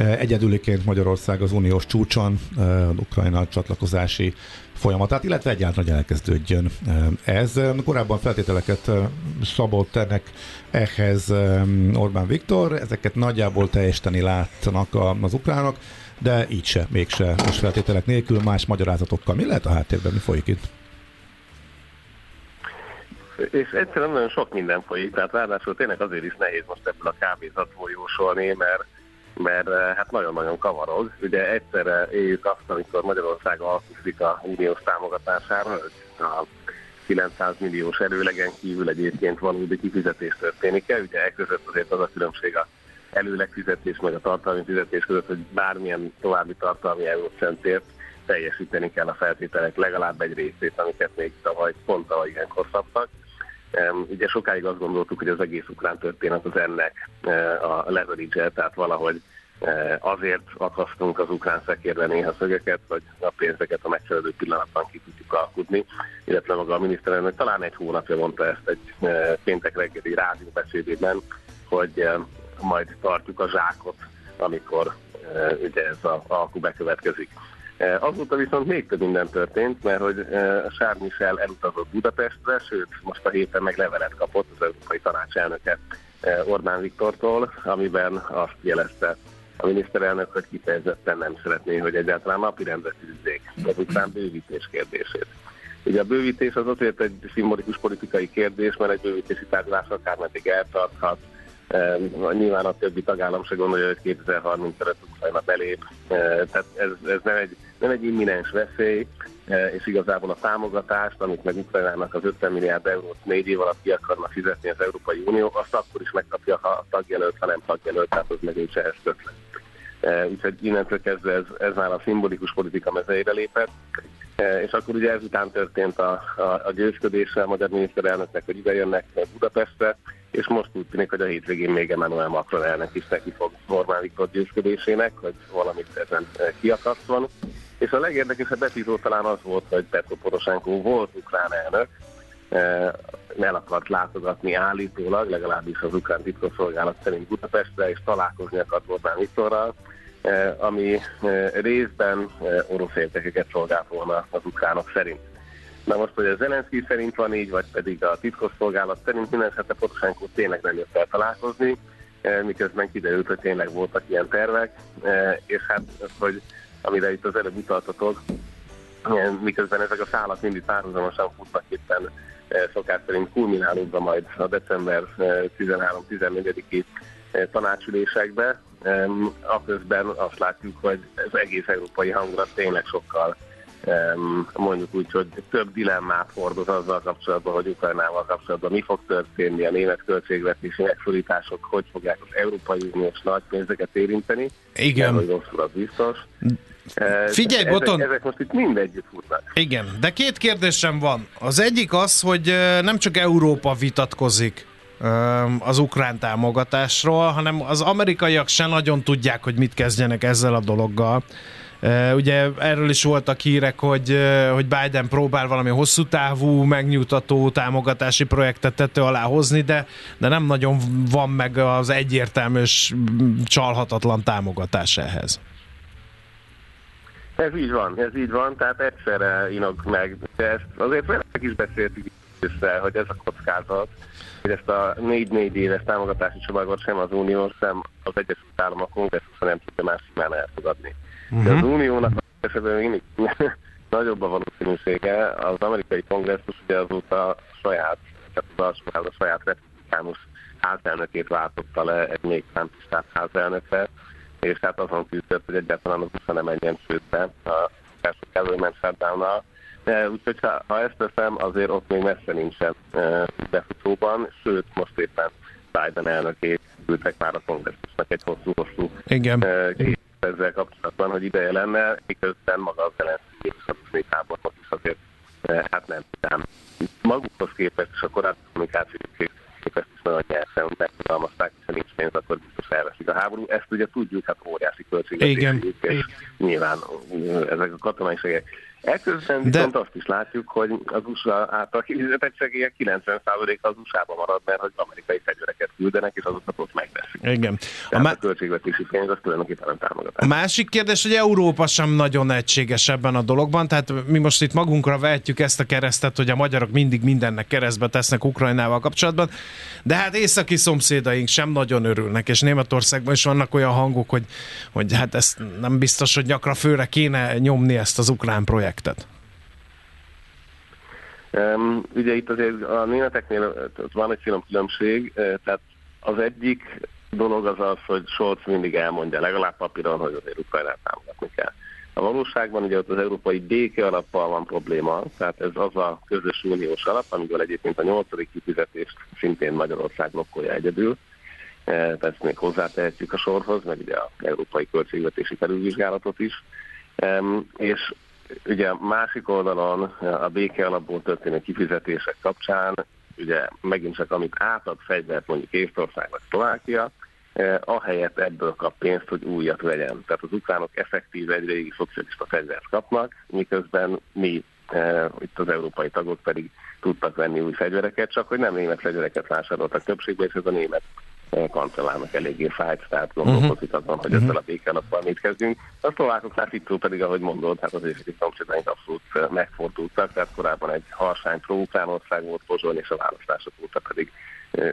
egyedüliként Magyarország az uniós csúcson uh, Ukrajna csatlakozási folyamatát, illetve egyáltalán, elkezdődjön uh, ez. Korábban feltételeket szabott ennek ehhez Orbán Viktor, ezeket nagyjából teljesíteni látnak az ukránok, de így se, mégse most feltételek nélkül, más magyarázatokkal. Mi lehet a háttérben, mi folyik itt? És egyszerűen nagyon sok minden folyik, tehát ráadásul tényleg azért is nehéz most ebből a kávézatból jósolni, mert, mert eh, hát nagyon-nagyon kavarog. Ugye egyszerre éljük azt, amikor Magyarország alkuszik a uniós támogatására, a 900 milliós előlegen kívül egyébként valódi kifizetés történik -e. Ugye e között azért az a különbség a előleg fizetés meg a tartalmi fizetés között, hogy bármilyen további tartalmi eurócentért teljesíteni kell a feltételek legalább egy részét, amiket még tavaly pont tavaly ilyenkor szabtak. Ugye sokáig azt gondoltuk, hogy az egész ukrán történet az ennek eh, a leverage tehát valahogy eh, azért akasztunk az ukrán szekérbe néha szögeket, hogy a pénzeket a megfelelő pillanatban ki tudjuk alkudni, illetve maga a miniszterelnök talán egy hónapja mondta ezt egy eh, péntek reggeli rádióbeszédében, hogy eh, majd tartjuk a zsákot, amikor ugye ez a alkú bekövetkezik. Eh, Azóta viszont még több minden történt, mert hogy eh, Charles Michel elutazott Budapestre, sőt, most a héten meg levelet kapott az Európai Tanács elnöke eh, Orbán Viktortól, amiben azt jelezte a miniszterelnök, hogy kifejezetten nem szeretné, hogy egyáltalán napirendre tűzzék az ukrán bővítés kérdését. Ugye a bővítés az azért egy szimbolikus politikai kérdés, mert egy bővítési tárgyalás akármeddig eltarthat, Nyilván a többi tagállam se gondolja, hogy 2030-ra Ukrajna belép, Eh, tehát ez, ez nem, egy, nem egy imminens veszély, eh, és igazából a támogatást, amit meg Ukrajnának az 50 milliárd eurót négy év alatt ki akarna fizetni az Európai Unió, azt akkor is megkapja, ha tagjelölt, ha nem tagjelölt, tehát az meg nincs ehhez kötve. Eh, Úgyhogy innentől kezdve ez, ez már a szimbolikus politika mezeire lépett. Eh, És akkor ugye ezután történt a, a, a győzködése a magyar miniszterelnöknek, hogy ide jönnek Budapestre, és most úgy tűnik, hogy a hétvégén még Emmanuel Macron elnök is neki fog Orbán Viktor győzködésének, hogy valamit ezen eh, kiakasztvan. És a legérdekesebb epizód talán az volt, hogy Petro Poroshenko volt ukrán elnök, eh, el akart látogatni állítólag, legalábbis az ukrán titkosszolgálat szerint Budapestre, és találkozni akart Orbán Viktorral, eh, ami eh, részben orosz értekeket szolgált volna az ukránok szerint. Na most, hogy a Zelenszky szerint van így, vagy pedig a titkosszolgálat szerint minden esetre Poroshenko tényleg nem jött el találkozni, miközben kiderült, hogy tényleg voltak ilyen tervek, és hát, hogy amire itt az előbb utaltatok, miközben ezek a szálak mindig párhuzamosan futnak éppen eh, szokás szerint kulminálódva majd a december eh, 13-14-i eh, tanácsülésekbe, Em, aközben azt látjuk, hogy az egész európai hangulat tényleg sokkal mondjuk úgy, hogy több dilemmát hordoz azzal kapcsolatban, hogy Ukrajnával kapcsolatban mi fog történni, a német költségvetési megszorítások, hogy fogják az Európai Uniós nagy pénzeket érinteni. Igen. Hogy rosszul, az biztos. Eh, Figyelj, ezek, Boton! Ezek most itt mind együtt futnak. Igen, de két kérdésem van. Az egyik az, hogy ö, nem csak Európa vitatkozik öm, az ukrán támogatásról, hanem az amerikaiak se nagyon tudják, hogy mit kezdjenek ezzel a dologgal. Ugye erről is voltak hírek, hogy, hogy Biden próbál valami hosszú távú, megnyugtató támogatási projektet tető alá hozni, de, de nem nagyon van meg az egyértelmű és csalhatatlan támogatás ehhez. Ez így van, ez így van, tehát egyszerre inog meg. De ezt azért veletek is beszéltük össze, hogy ez a kockázat, hogy ezt a négy-négy éves támogatási csomagot sem az Unió, sem az Egyesült Államok kongresszusa nem tudja más simán elfogadni. Uh-huh. De az Uniónak esetben mindig nagyobb a valószínűsége, az amerikai kongresszus ugye azóta saját, tehát az a saját republikánus házelnökét váltotta le egy még számtisztát házelnökre, és hát azon küzdött, hogy egyáltalán az USA nem menjen sőtbe a első government shutdown Úgyhogy ha, ha ezt teszem, azért ott még messze nincsen befutóban, sőt, most éppen Biden elnökét küldtek már a kongresszusnak egy hosszú-hosszú Igen. E, ezzel kapcsolatban, hogy ideje lenne, miközben maga az a még háborús is azért e, hát nem tudom. Magukhoz képest és a korábbi kommunikációk képest is nagyon nyersen megfogalmazták, ha nincs pénz, akkor biztos elveszik a háború. Ezt ugye tudjuk, hát óriási költségvetésük, és nyilván ezek a katonai segélyek. Ekközben viszont azt is látjuk, hogy az USA által kifizetett segélyek 90% az USA-ba marad, mert hogy amerikai fegyvereket küldenek, és azokat ott megveszik. Igen. A, má- a költségvetési pénz az tulajdonképpen nem támogatás. A másik kérdés, hogy Európa sem nagyon egységes ebben a dologban, tehát mi most itt magunkra vehetjük ezt a keresztet, hogy a magyarok mindig mindennek keresztbe tesznek Ukrajnával kapcsolatban, de hát északi szomszédaink sem nagyon örülnek, és Németországban is vannak olyan hangok, hogy, hogy hát ezt nem biztos, hogy nyakra főre kéne nyomni ezt az ukrán projektet projektet? Um, ugye itt azért a németeknél van egy film különbség, tehát az egyik dolog az az, hogy Scholz mindig elmondja, legalább papíron, hogy azért Ukrajnát támogatni kell. A valóságban ugye ott az európai béke alappal van probléma, tehát ez az a közös uniós alap, amiből egyébként a nyolcadik kifizetést szintén Magyarország blokkolja egyedül. Ezt még hozzátehetjük a sorhoz, meg ugye a európai költségvetési felülvizsgálatot is. És ugye másik oldalon a béke alapból történő kifizetések kapcsán, ugye megint csak amit átad fegyvert mondjuk Észtország vagy Szlovákia, eh, ahelyett ebből kap pénzt, hogy újat vegyen. Tehát az ukránok effektív egy régi szocialista fegyvert kapnak, miközben mi eh, itt az európai tagok pedig tudtak venni új fegyvereket, csak hogy nem német fegyvereket vásároltak többségben, és ez a német kancellárnak eléggé fájt, tehát gondolkozik azon, hogy ezzel a békenappal mit kezdünk. A szlovákoknál Ficó pedig, ahogy mondod, hát az északi szomszédaink abszolút megfordultak, tehát korábban egy harsány pro ország volt Pozsony, és a választások óta pedig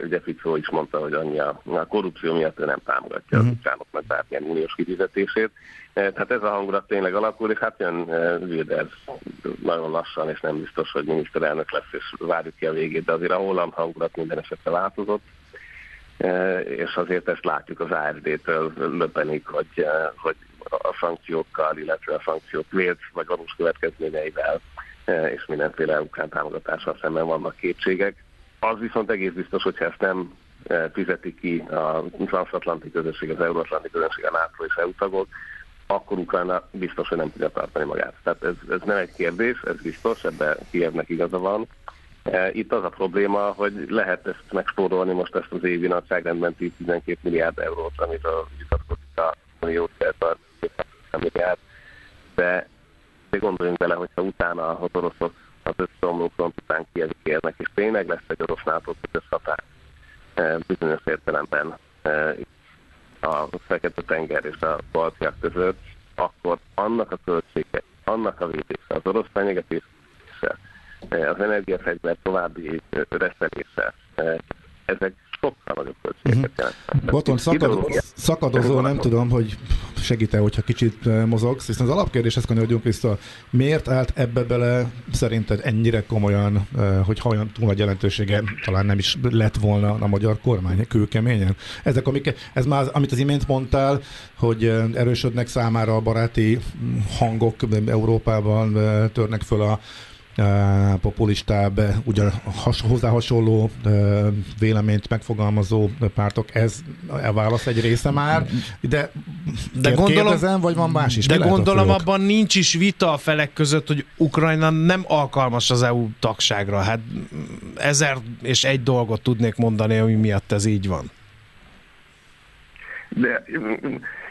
ugye Ficó is mondta, hogy annyi a, a korrupció miatt ő nem támogatja uh-huh. az ukránoknak bármilyen uniós kifizetését. Tehát ez a hangulat tényleg alakul, és hát jön Wilders nagyon lassan, és nem biztos, hogy miniszterelnök lesz, és várjuk ki a végét, de azért a holland hangulat minden esetre változott és azért ezt látjuk az ARD-től löpenik, hogy, hogy a szankciókkal, illetve a szankciók vélt vagy valós következményeivel és mindenféle ukrán támogatással szemben vannak kétségek. Az viszont egész biztos, hogyha ezt nem fizeti ki a transatlanti közösség, az euróatlanti közösség, a NATO és EU tagok, akkor Ukrajna biztos, hogy nem tudja tartani magát. Tehát ez, ez nem egy kérdés, ez biztos, ebben Kievnek igaza van. E, itt az a probléma, hogy lehet ezt megspórolni most ezt az évi nagyságrendben 10-12 milliárd eurót, amit a vitatkozik a Unió milliárd, de, gondoljunk bele, hogyha utána az oroszok az összeomló front után kiegérnek, és tényleg lesz egy orosz NATO határ e, bizonyos értelemben e, a Fekete-tenger és a Baltiák között, akkor annak a költsége, annak a védése, az orosz fenyegetés az energiafegyver további reszelése, ezek sokkal nagyobb költségeket mhm. jelentenek. Boton, szakad, szakadozó, nem tudom, hogy segít-e, hogyha kicsit mozogsz, hiszen az alapkérdéshez kanyarodjunk vissza. Miért állt ebbe bele szerinted ennyire komolyan, hogy ha olyan túl nagy jelentősége talán nem is lett volna a magyar kormány kőkeményen? Ezek, amik, ez már, amit az imént mondtál, hogy erősödnek számára a baráti hangok Európában, törnek föl a populistább, ugyan has, hozzá hasonló véleményt megfogalmazó pártok. Ez a válasz egy része már, de, De gondolom, kérdezem, vagy van más is? De gondolom abban nincs is vita a felek között, hogy Ukrajna nem alkalmas az EU tagságra. Hát ezer és egy dolgot tudnék mondani, ami miatt ez így van. De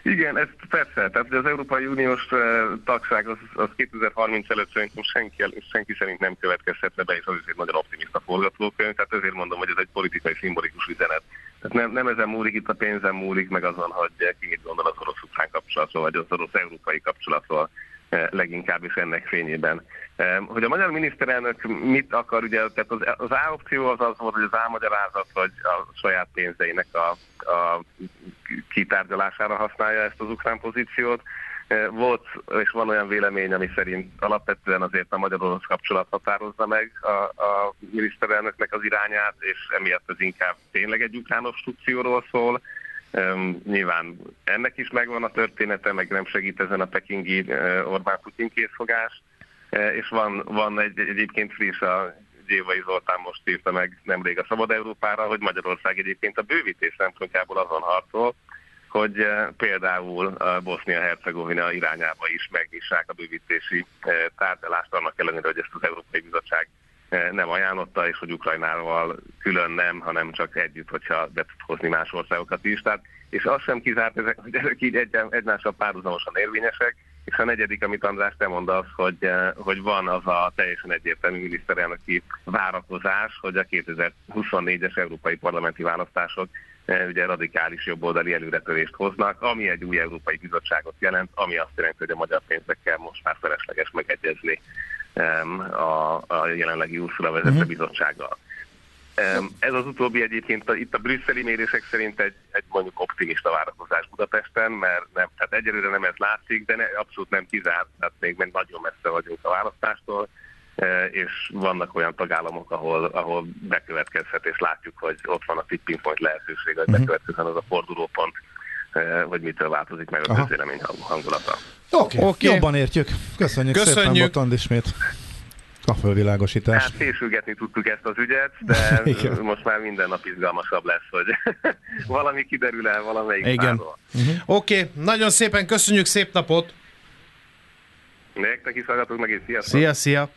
igen, ez persze, tehát az Európai Uniós eh, tagság az, az 2030 előtt szerintem senki, senki szerint nem következhetne be, és az is egy nagyon optimista forgatókönyv, tehát ezért mondom, hogy ez egy politikai szimbolikus üzenet. Tehát nem, nem ezen múlik, itt a pénzen múlik, meg azon, hogy ki mit gondol az orosz-ukrán kapcsolatról, vagy az orosz-európai kapcsolatról eh, leginkább is ennek fényében. Eh, Hogy a magyar miniszterelnök mit akar, ugye, tehát az, az A opció az az volt, hogy az álmagyarázat, vagy a saját pénzeinek a, a kitárgyalására használja ezt az ukrán pozíciót. Eh, Volt és van olyan vélemény, ami szerint alapvetően azért a magyar-orosz kapcsolat határozza meg a, a miniszterelnöknek az irányát, és emiatt ez inkább tényleg egy ukrán obstrukcióról szól. Um, nyilván ennek is megvan a története, meg nem segít ezen a pekingi uh, Orbán-Putin készfogás. Uh, és van, van egy, egyébként friss, a Gyévai Zoltán most írta meg nemrég a Szabad Európára, hogy Magyarország egyébként a bővítés szempontjából azon harcol, hogy eh, például Bosznia-Hercegovina irányába is megnyissák a bővítési eh, tárgyalást, annak ellenére, hogy ezt az Európai Bizottság nem ajánlotta, és hogy Ukrajnával külön nem, hanem csak együtt, hogyha be tud hozni más országokat is. Tehát, és az sem kizárt, ezek, hogy ezek így egy, egymással párhuzamosan érvényesek, és a negyedik, amit András te mondasz, hogy, eh, hogy van az a teljesen egyértelmű miniszterelnöki várakozás, hogy a 2024-es európai parlamenti választások eh, ugye radikális jobboldali előretörést hoznak, ami egy új európai bizottságot jelent, ami azt jelenti, hogy a magyar pénzekkel most már felesleges megegyezni a, a jelenlegi Ursula vezette bizottsággal. Ez az utóbbi egyébként itt a brüsszeli mérések szerint egy, egy mondjuk optimista várakozás Budapesten, mert nem, tehát egyelőre nem ez látszik, de ne, abszolút nem kizárt, tehát még, még nagyon messze vagyunk a választástól, e, és vannak olyan tagállamok, ahol, ahol bekövetkezhet, és látjuk, hogy ott van a tipping point lehetőség, hogy Mhm. bekövetkezhet az a fordulópont, e, vagy mitől változik meg a közvélemény hang- hangulata. Oké, okay, Oké. jobban értjük. Köszönjük, Köszönjük. szépen, Botond ismét a fölvilágosítást. Hát fésülgetni tudtuk ezt az ügyet, de Igen. most már minden nap izgalmasabb lesz, hogy valami kiderül el valamelyik Igen. párról. Oké, okay, nagyon szépen köszönjük, szép napot! Nektek is hallgatok meg, és sziasztok! Szia, szia!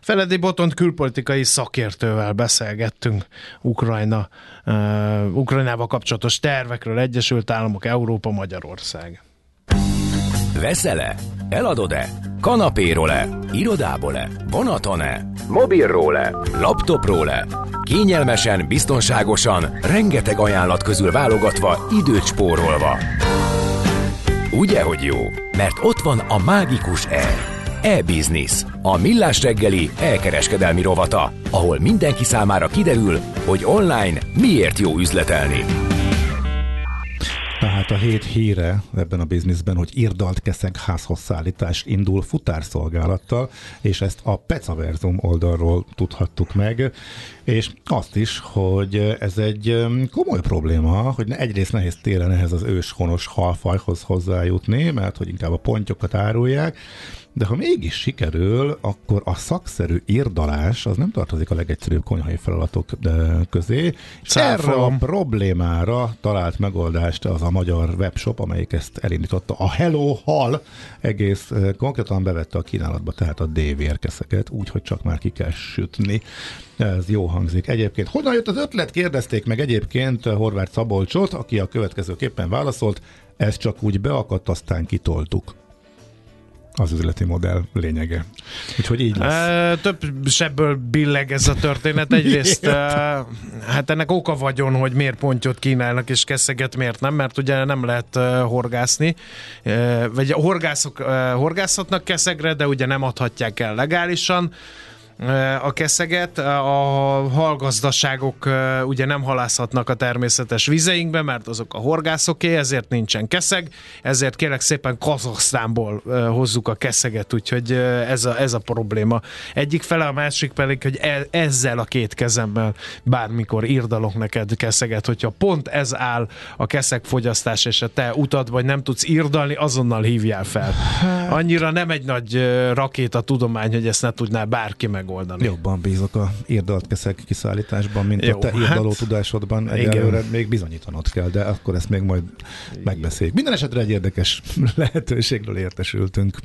Feledi Botont külpolitikai szakértővel beszélgettünk Ukrajna, uh, Ukrajnával kapcsolatos tervekről, Egyesült Államok, Európa, Magyarország. Veszel-e? Eladod-e? Kanapéról-e? Irodából-e? Vonaton-e? Mobilról-e? Laptopról-e? Kényelmesen, biztonságosan, rengeteg ajánlat közül válogatva, időt spórolva. Ugye, hogy jó? Mert ott van a mágikus E. E-Business, a millás reggeli elkereskedelmi rovata, ahol mindenki számára kiderül, hogy online miért jó üzletelni. Tehát a hét híre ebben a bizniszben, hogy irdalt keszeg házhoz szállítás indul futárszolgálattal, és ezt a Pecaverzum oldalról tudhattuk meg, és azt is, hogy ez egy komoly probléma, hogy egyrészt nehéz télen ehhez az őshonos halfajhoz hozzájutni, mert hogy inkább a pontyokat árulják, de ha mégis sikerül, akkor a szakszerű írdalás az nem tartozik a legegyszerűbb konyhai feladatok közé. És erre a problémára talált megoldást az a magyar webshop, amelyik ezt elindította. A Hello Hall egész konkrétan bevette a kínálatba, tehát a dévérkeszeket, úgy, hogy csak már ki kell sütni. Ez jó hangzik. Egyébként, honnan jött az ötlet? Kérdezték meg egyébként Horváth Szabolcsot, aki a következőképpen válaszolt, ez csak úgy beakadt, aztán kitoltuk az üzleti modell lényege. Úgyhogy így lesz. Több sebből billeg ez a történet. Egyrészt hát ennek oka vagyon, hogy miért pontyot kínálnak és keszeget miért nem, mert ugye nem lehet horgászni, vagy a horgászok horgászhatnak keszegre, de ugye nem adhatják el legálisan a keszeget. A halgazdaságok ugye nem halászhatnak a természetes vizeinkbe, mert azok a horgászoké, ezért nincsen keszeg, ezért kérek szépen Kazaksztánból hozzuk a keszeget, úgyhogy ez a, ez a probléma. Egyik fele, a másik pedig, hogy e, ezzel a két kezemmel bármikor írdalok neked keszeget, hogyha pont ez áll a keszeg fogyasztás és a te utad, vagy nem tudsz írdalni, azonnal hívjál fel. Annyira nem egy nagy rakéta tudomány, hogy ezt ne tudná bárki megoldani. Megoldani. Jobban bízok a írdalt keszek kiszállításban, mint Jó, a te hát- írdaló tudásodban. Igen. Egyelőre még bizonyítanod kell, de akkor ezt még majd megbeszéljük. Minden esetre egy érdekes lehetőségről értesültünk.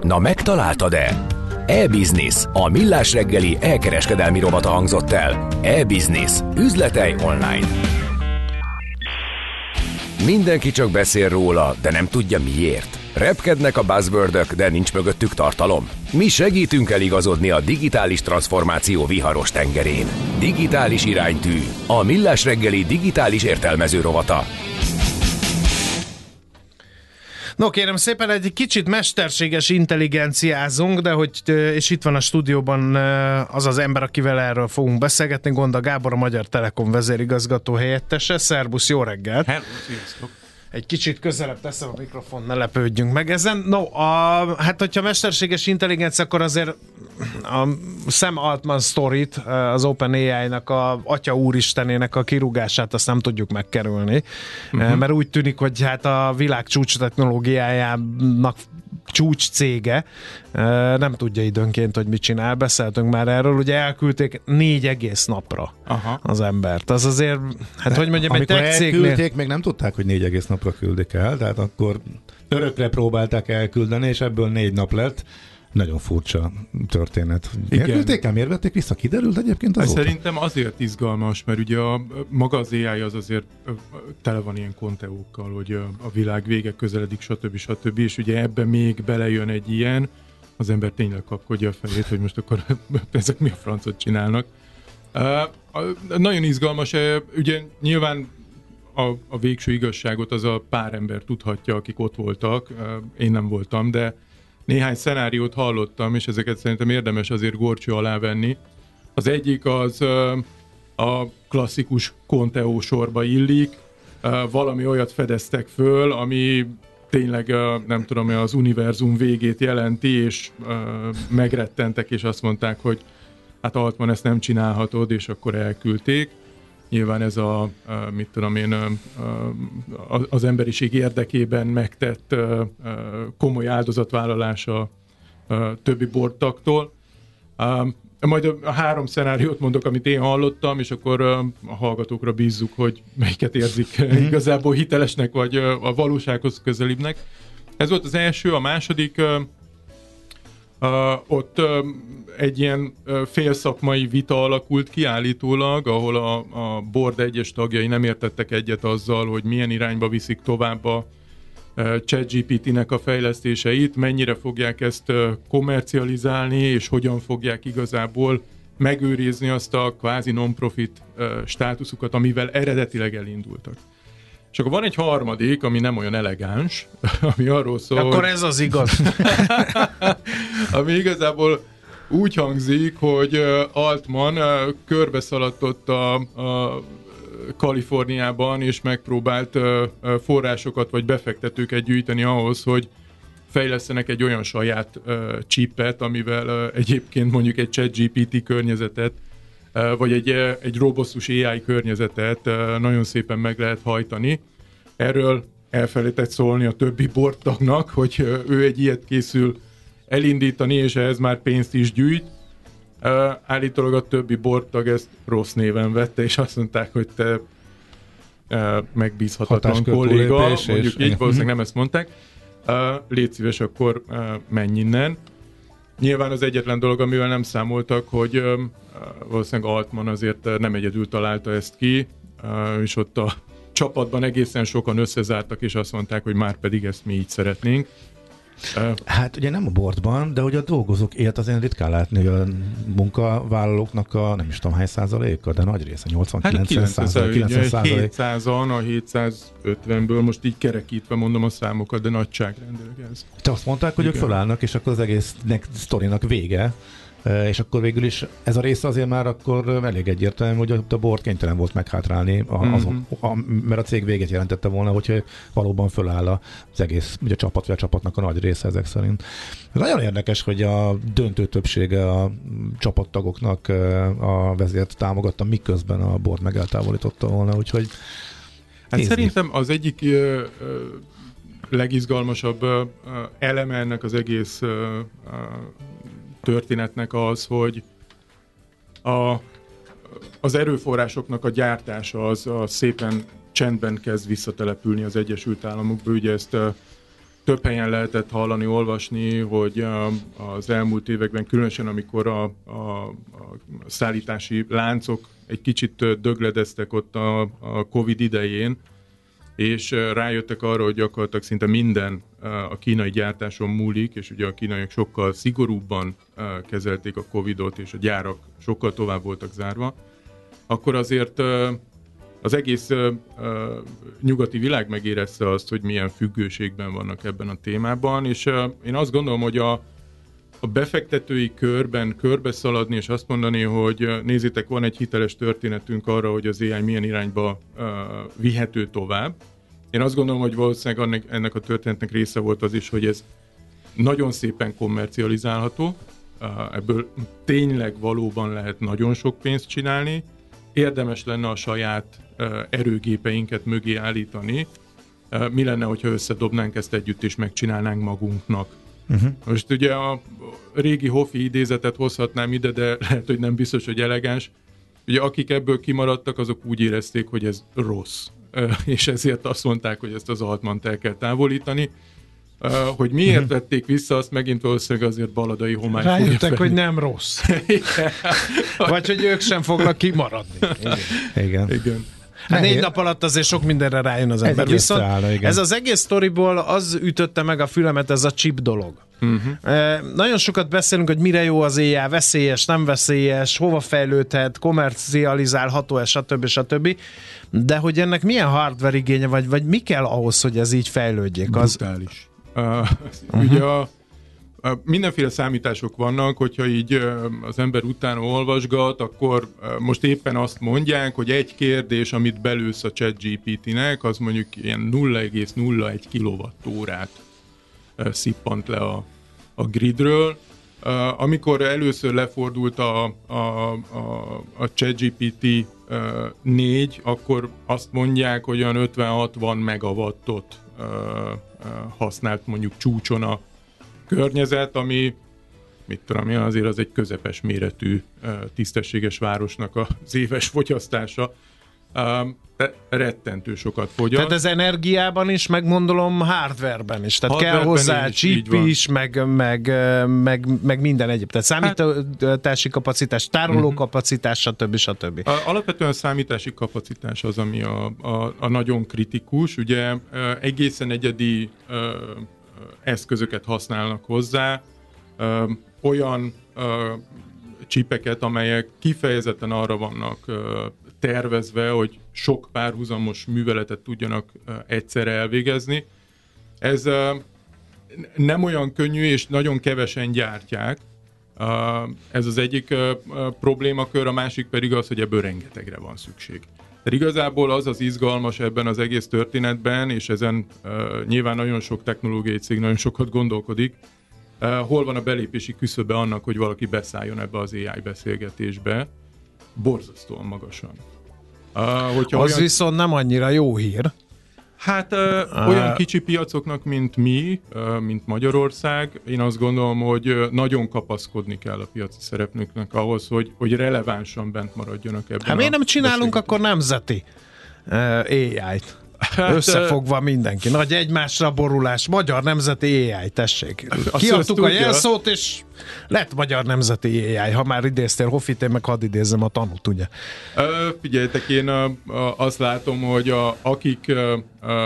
Na megtaláltad-e? E-Business, a millás reggeli elkereskedelmi rovata hangzott el. E-Business, üzletei online. Mindenki csak beszél róla, de nem tudja miért. Repkednek a buzzwordök, de nincs mögöttük tartalom. Mi segítünk eligazodni a digitális transformáció viharos tengerén. Digitális iránytű, a millás reggeli digitális értelmező rovata. No kérem szépen, egy kicsit mesterséges intelligenciázunk, de hogy, és itt van a stúdióban az az ember, akivel erről fogunk beszélgetni, Gonda Gábor, a Magyar Telekom vezérigazgató helyettese. Szerbusz, jó reggelt! Hello, sziasztok! Egy kicsit közelebb teszem a mikrofon, ne lepődjünk meg ezen. No, a, hát hogyha mesterséges intelligencia, akkor azért a Sam Altman sztorit, az OpenAI-nak a atya úristenének a kirúgását azt nem tudjuk megkerülni, uh-huh. mert úgy tűnik, hogy hát a világ csúcs technológiájának csúcs cége nem tudja időnként, hogy mit csinál. Beszéltünk már erről, ugye elküldték négy egész napra Aha. az embert. Az azért, hát hogy mondjam, egy tech cégnél... elküldték, még nem tudták, hogy négy egész napra küldik el, tehát akkor örökre próbálták elküldeni, és ebből négy nap lett. Nagyon furcsa történet. Miért Igen. küldték el, miért vették vissza? Kiderült egyébként azóta? szerintem azért izgalmas, mert ugye a, maga az AI az azért tele van ilyen konteókkal, hogy a, világ vége közeledik, stb. stb. És ugye ebbe még belejön egy ilyen, az ember tényleg kapkodja a fejét, hogy most akkor ezek mi a francot csinálnak. Uh, nagyon izgalmas, uh, ugye nyilván a, a végső igazságot az a pár ember tudhatja, akik ott voltak, uh, én nem voltam, de néhány szenáriót hallottam, és ezeket szerintem érdemes azért gorcső alá venni. Az egyik az a klasszikus Conteo sorba illik, valami olyat fedeztek föl, ami tényleg nem tudom, az univerzum végét jelenti, és megrettentek, és azt mondták, hogy hát Altman ezt nem csinálhatod, és akkor elküldték. Nyilván ez a, mit tudom én, az emberiség érdekében megtett komoly áldozatvállalása többi bordtaktól. Um, majd a, három szenáriót mondok, amit én hallottam, és akkor a hallgatókra bízzuk, hogy melyiket érzik mm igazából hitelesnek, vagy a valósághoz közelibbnek. Ez volt az első, a második, ott egy ilyen félszakmai vita alakult ki állítólag, ahol a, a board egyes tagjai nem értettek egyet azzal, hogy milyen irányba viszik tovább a ChatGPT-nek a fejlesztéseit, mennyire fogják ezt komercializálni, és hogyan fogják igazából megőrizni azt a kvázi non-profit státuszukat, amivel eredetileg elindultak. És akkor van egy harmadik, ami nem olyan elegáns, ami arról szól, Akkor ez az igaz. ami igazából úgy hangzik, hogy Altman körbeszaladtott a, a Kaliforniában, és megpróbált forrásokat vagy befektetőket gyűjteni ahhoz, hogy fejlesztenek egy olyan saját ö, chipet, amivel egyébként mondjuk egy ChatGPT környezetet, ö, vagy egy, egy robosztus AI környezetet nagyon szépen meg lehet hajtani. Erről elfelejtett szólni a többi bordtagnak, hogy ő egy ilyet készül elindítani, és ehhez már pénzt is gyűjt. Állítólag a többi bordtag ezt rossz néven vette, és azt mondták, hogy te megbízhatatlan kolléga, mondjuk és- így, valószínűleg nem ezt mondták. Légy szíves, akkor menj innen. Nyilván az egyetlen dolog, amivel nem számoltak, hogy valószínűleg Altman azért nem egyedül találta ezt ki, és ott a csapatban egészen sokan összezártak, és azt mondták, hogy már pedig ezt mi így szeretnénk. Hát ugye nem a boardban, de hogy a dolgozók élt azért ritkán látni, hogy a munkavállalóknak a nem is tudom hány százaléka, de nagy része, 80 Hát 90 százalék, 90 százalék. 700-an, a 750-ből most így kerekítve mondom a számokat, de nagyságrendileg ez. Te azt mondták, hogy ők Igen. fölállnak, és akkor az egésznek sztorinak vége, és akkor végül is ez a része azért már akkor elég egyértelmű, hogy a board kénytelen volt meghátrálni, a, Mhm. azon, a, mert a cég véget jelentette volna, hogyha valóban föláll az egész ugye, a csapat, vagy a csapatnak a nagy része ezek szerint. Nagyon érdekes, hogy a döntő többsége a csapattagoknak a vezért támogatta, miközben a board megeltávolította volna, úgyhogy Hát nézni. szerintem az egyik ö, ö, legizgalmasabb ö, eleme ennek az egész történetnek az, hogy a, az erőforrásoknak a gyártása az, az szépen csendben kezd visszatelepülni az Egyesült Államokba. Ugye ezt több helyen lehetett hallani, olvasni, hogy az elmúlt években, különösen amikor a, a, a szállítási láncok egy kicsit dögledeztek ott a, a Covid idején, és rájöttek arra, hogy gyakorlatilag szinte minden a kínai gyártáson múlik, és ugye a kínaiak sokkal szigorúbban kezelték a Covidot, és a gyárak sokkal tovább voltak zárva, akkor azért az egész nyugati világ megérezte azt, hogy milyen függőségben vannak ebben a témában, és én azt gondolom, hogy a, a befektetői körben körbeszaladni, és azt mondani, hogy nézzétek, van egy hiteles történetünk arra, hogy az AI milyen irányba uh, vihető tovább. Én azt gondolom, hogy valószínűleg ennek, ennek a történetnek része volt az is, hogy ez nagyon szépen kommercializálható, uh, ebből tényleg valóban lehet nagyon sok pénzt csinálni, érdemes lenne a saját uh, erőgépeinket mögé állítani. Mi lenne, hogyha összedobnánk ezt együtt és megcsinálnánk magunknak? Uh-huh. Most ugye a régi Hofi idézetet hozhatnám ide, de lehet, hogy nem biztos, hogy elegáns. Ugye akik ebből kimaradtak, azok úgy érezték, hogy ez rossz. És ezért azt mondták, hogy ezt az altmant el kell távolítani. Hogy miért vették vissza, azt megint valószínűleg azért baladai homály Rájöttek, hogy nem rossz. Vagy hogy ők sem fognak kimaradni. Igen. Igen. Igen. Hát négy nap alatt azért sok mindenre rájön az Ez ember. így Viszont összeállna, igen. ez az egész sztoriból az ütötte meg a fülemet, ez a chip dolog. Uh-huh. E, nagyon sokat beszélünk, hogy mire jó az éjjel, veszélyes, nem veszélyes, hova fejlődhet, komercializálható, stb. stb. De hogy ennek milyen hardware igénye, vagy, vagy mi kell ahhoz, hogy ez így fejlődjék? Az, Brutális. Uh, uh-huh. Ugye a, mindenféle számítások vannak, hogyha így az ember utána olvasgat, akkor most éppen azt mondják, hogy egy kérdés, amit belősz a ChatGPT-nek, az mondjuk ilyen 0,01 kilowattórát uh, szippant le a, a gridről. Amikor először lefordult a, a, a, a ChatGPT uh, 4, akkor azt mondják, hogy olyan 50-60 megawattot használt mondjuk csúcson a környezet, ami mit tudom én, azért az egy közepes méretű tisztességes városnak az éves fogyasztása. Um, rettentő sokat fogyaszt. tehát ez energiában is, meg gondolom hardwareben is. Tehát kell Hardwareben hozzá is, chip is, meg, meg, meg, meg minden egyéb. Tehát számítási kapacitás, tároló Mhm. kapacitás, stb. stb. A, alapvetően a számítási kapacitás az, ami a, a, a nagyon kritikus. Ugye egészen egyedi eszközöket használnak hozzá, olyan csipeket, amelyek kifejezetten arra vannak tervezve, hogy sok párhuzamos műveletet tudjanak egyszerre elvégezni. Ez nem olyan könnyű, és nagyon kevesen gyártják. Ez az egyik problémakör, a másik pedig az, hogy ebből rengetegre van szükség. Tehát igazából az az izgalmas ebben az egész történetben, és ezen uh, nyilván nagyon sok technológiai cég nagyon sokat gondolkodik, uh, hol van a belépési küszöbe annak, hogy valaki beszálljon ebbe az AI beszélgetésbe, borzasztóan magasan. Uh, hogyha Az olyan- viszont nem annyira jó hír. Hát ö, olyan kicsi piacoknak, mint mi, ö, mint Magyarország, én azt gondolom, hogy nagyon kapaszkodni kell a piaci szereplőknek ahhoz, hogy, hogy relevánsan bent maradjanak ebben Hát miért nem csinálunk akkor nemzeti uh, AI-t? Hát, Összefogva mindenki. Nagy egymásra borulás. Magyar Nemzeti AI, tessék. Kiadtuk a jelszót, és lett Magyar Nemzeti AI. Ha már idéztél Hoffit, én meg hadd idézzem a tanút, ugye? Ö, figyeljetek, én a, a, azt látom, hogy a, akik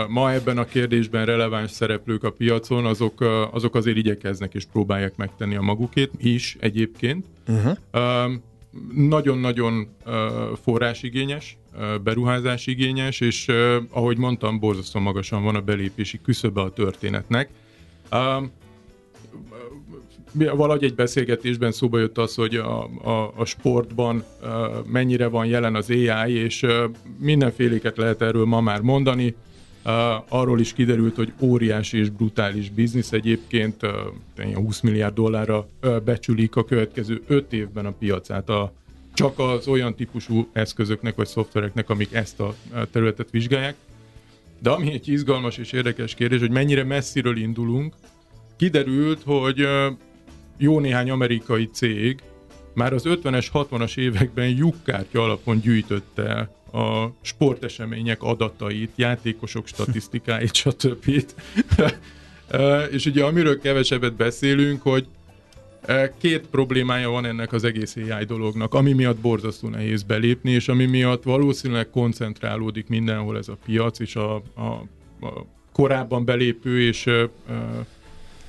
ma ebben a kérdésben releváns szereplők a piacon, azok, azok azért igyekeznek és próbálják megtenni a magukét, is egyébként. Uh-huh. Ö, nagyon-nagyon forrásigényes, beruházásigényes, és ahogy mondtam, borzasztóan magasan van a belépési küszöbe a történetnek. Valahogy egy beszélgetésben szóba jött az, hogy a, a, a sportban mennyire van jelen az AI, és mindenféléket lehet erről ma már mondani. Arról is kiderült, hogy óriási és brutális biznisz egyébként, uh, ilyen 20 milliárd dollárra becsülik a következő 5 évben a piacát a, csak az olyan típusú eszközöknek vagy szoftvereknek, amik ezt a területet vizsgálják. De ami egy izgalmas és érdekes kérdés, hogy mennyire messziről indulunk, kiderült, hogy jó néhány amerikai cég már az 50-es, 60-as években lyukkártya alapon gyűjtötte a sportesemények adatait, játékosok statisztikáit, stb. És ugye amiről kevesebbet beszélünk, hogy Két problémája van ennek az egész AI dolognak, ami miatt borzasztó nehéz belépni, és ami miatt valószínűleg koncentrálódik mindenhol ez a piac, és a, a, a korábban belépő és ö,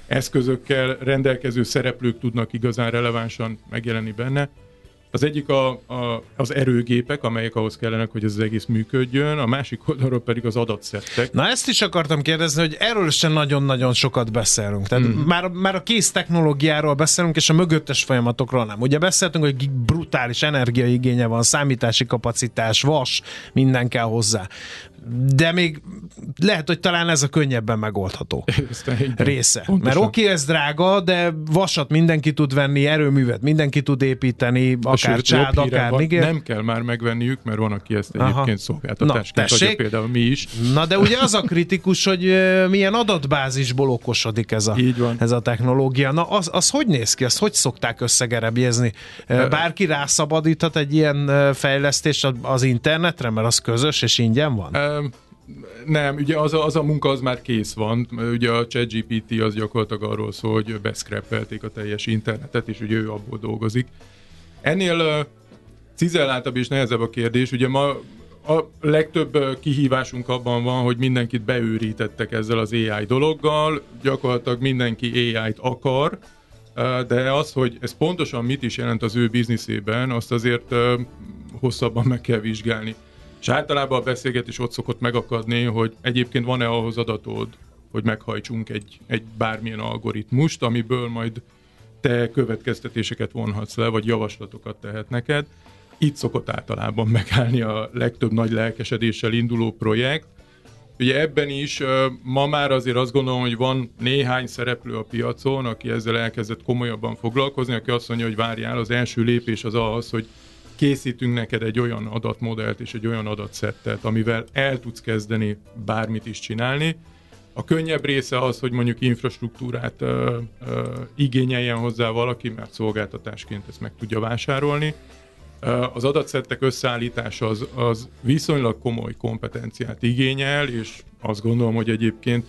eszközökkel rendelkező szereplők tudnak igazán relevánsan megjelenni benne. Az egyik a, a, az erőgépek, amelyek ahhoz kellenek, hogy ez az egész működjön, a másik oldalról pedig az adatszettek. Na ezt is akartam kérdezni, hogy erről sem nagyon-nagyon sokat beszélünk. Tehát mm. már, már a kész technológiáról beszélünk, és a mögöttes folyamatokról nem. Ugye beszéltünk, hogy brutális energiaigénye van, számítási kapacitás, vas, minden kell hozzá de még lehet, hogy talán ez a könnyebben megoldható része. Pontosan. Mert oké, okay, ez drága, de vasat mindenki tud venni, erőművet mindenki tud építeni, akár Sőt, csád, akár niger. Nem kell már megvenniük, mert van, aki ezt egyébként Aha. szolgáltatásként adja, például mi is. Na de ugye az a kritikus, hogy milyen adatbázisból okosodik ez a, Így van. ez a technológia. Na az, az hogy néz ki? Azt hogy szokták összegerebjezni? Bárki rászabadíthat egy ilyen fejlesztést az internetre, mert az közös és ingyen van? Nem, ugye az a, az a munka az már kész van. Ugye a ChatGPT az gyakorlatilag arról szól, hogy beszkrepelték a teljes internetet, és ugye ő abból dolgozik. Ennél cizelláltabb és nehezebb a kérdés. Ugye ma a legtöbb kihívásunk abban van, hogy mindenkit beőrítettek ezzel az AI dologgal, gyakorlatilag mindenki AI-t akar, de az, hogy ez pontosan mit is jelent az ő bizniszében, azt azért hosszabban meg kell vizsgálni. És általában a beszélgetés ott szokott megakadni, hogy egyébként van-e ahhoz adatod, hogy meghajtsunk egy, egy bármilyen algoritmust, amiből majd te következtetéseket vonhatsz le, vagy javaslatokat tehet neked. Itt szokott általában megállni a legtöbb nagy lelkesedéssel induló projekt. Ugye ebben is ma már azért azt gondolom, hogy van néhány szereplő a piacon, aki ezzel elkezdett komolyabban foglalkozni, aki azt mondja, hogy várjál, az első lépés az az, hogy készítünk neked egy olyan adatmodellt és egy olyan adatszettet, amivel el tudsz kezdeni bármit is csinálni. A könnyebb része az, hogy mondjuk infrastruktúrát ö, ö, igényeljen hozzá valaki, mert szolgáltatásként ezt meg tudja vásárolni. Az adatszettek összeállítása az, az viszonylag komoly kompetenciát igényel, és azt gondolom, hogy egyébként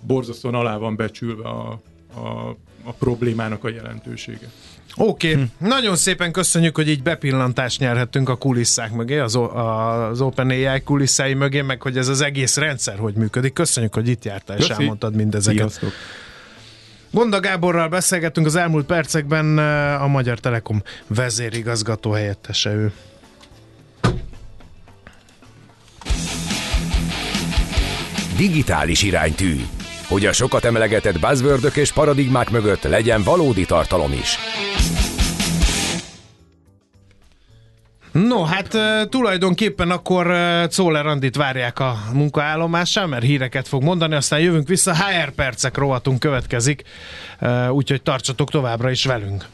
borzasztóan alá van becsülve a, a, a problémának a jelentősége. Oké, okay. hm. nagyon szépen köszönjük, hogy így bepillantást nyerhettünk a kulisszák mögé, az, az OpenAI kulisszái mögé, meg hogy ez az egész rendszer hogy működik. Köszönjük, hogy itt jártál és Köszi. elmondtad mindezeket. Sziasztok. Gonda Gáborral beszélgettünk az elmúlt percekben, a Magyar Telekom vezérigazgató helyettese ő. Digitális iránytű hogy a sokat emlegetett buzzword és paradigmák mögött legyen valódi tartalom is. No, hát tulajdonképpen akkor Czoller Andit várják a munkaállomásán, mert híreket fog mondani, aztán jövünk vissza, HR percek rovatunk következik, úgyhogy tartsatok továbbra is velünk.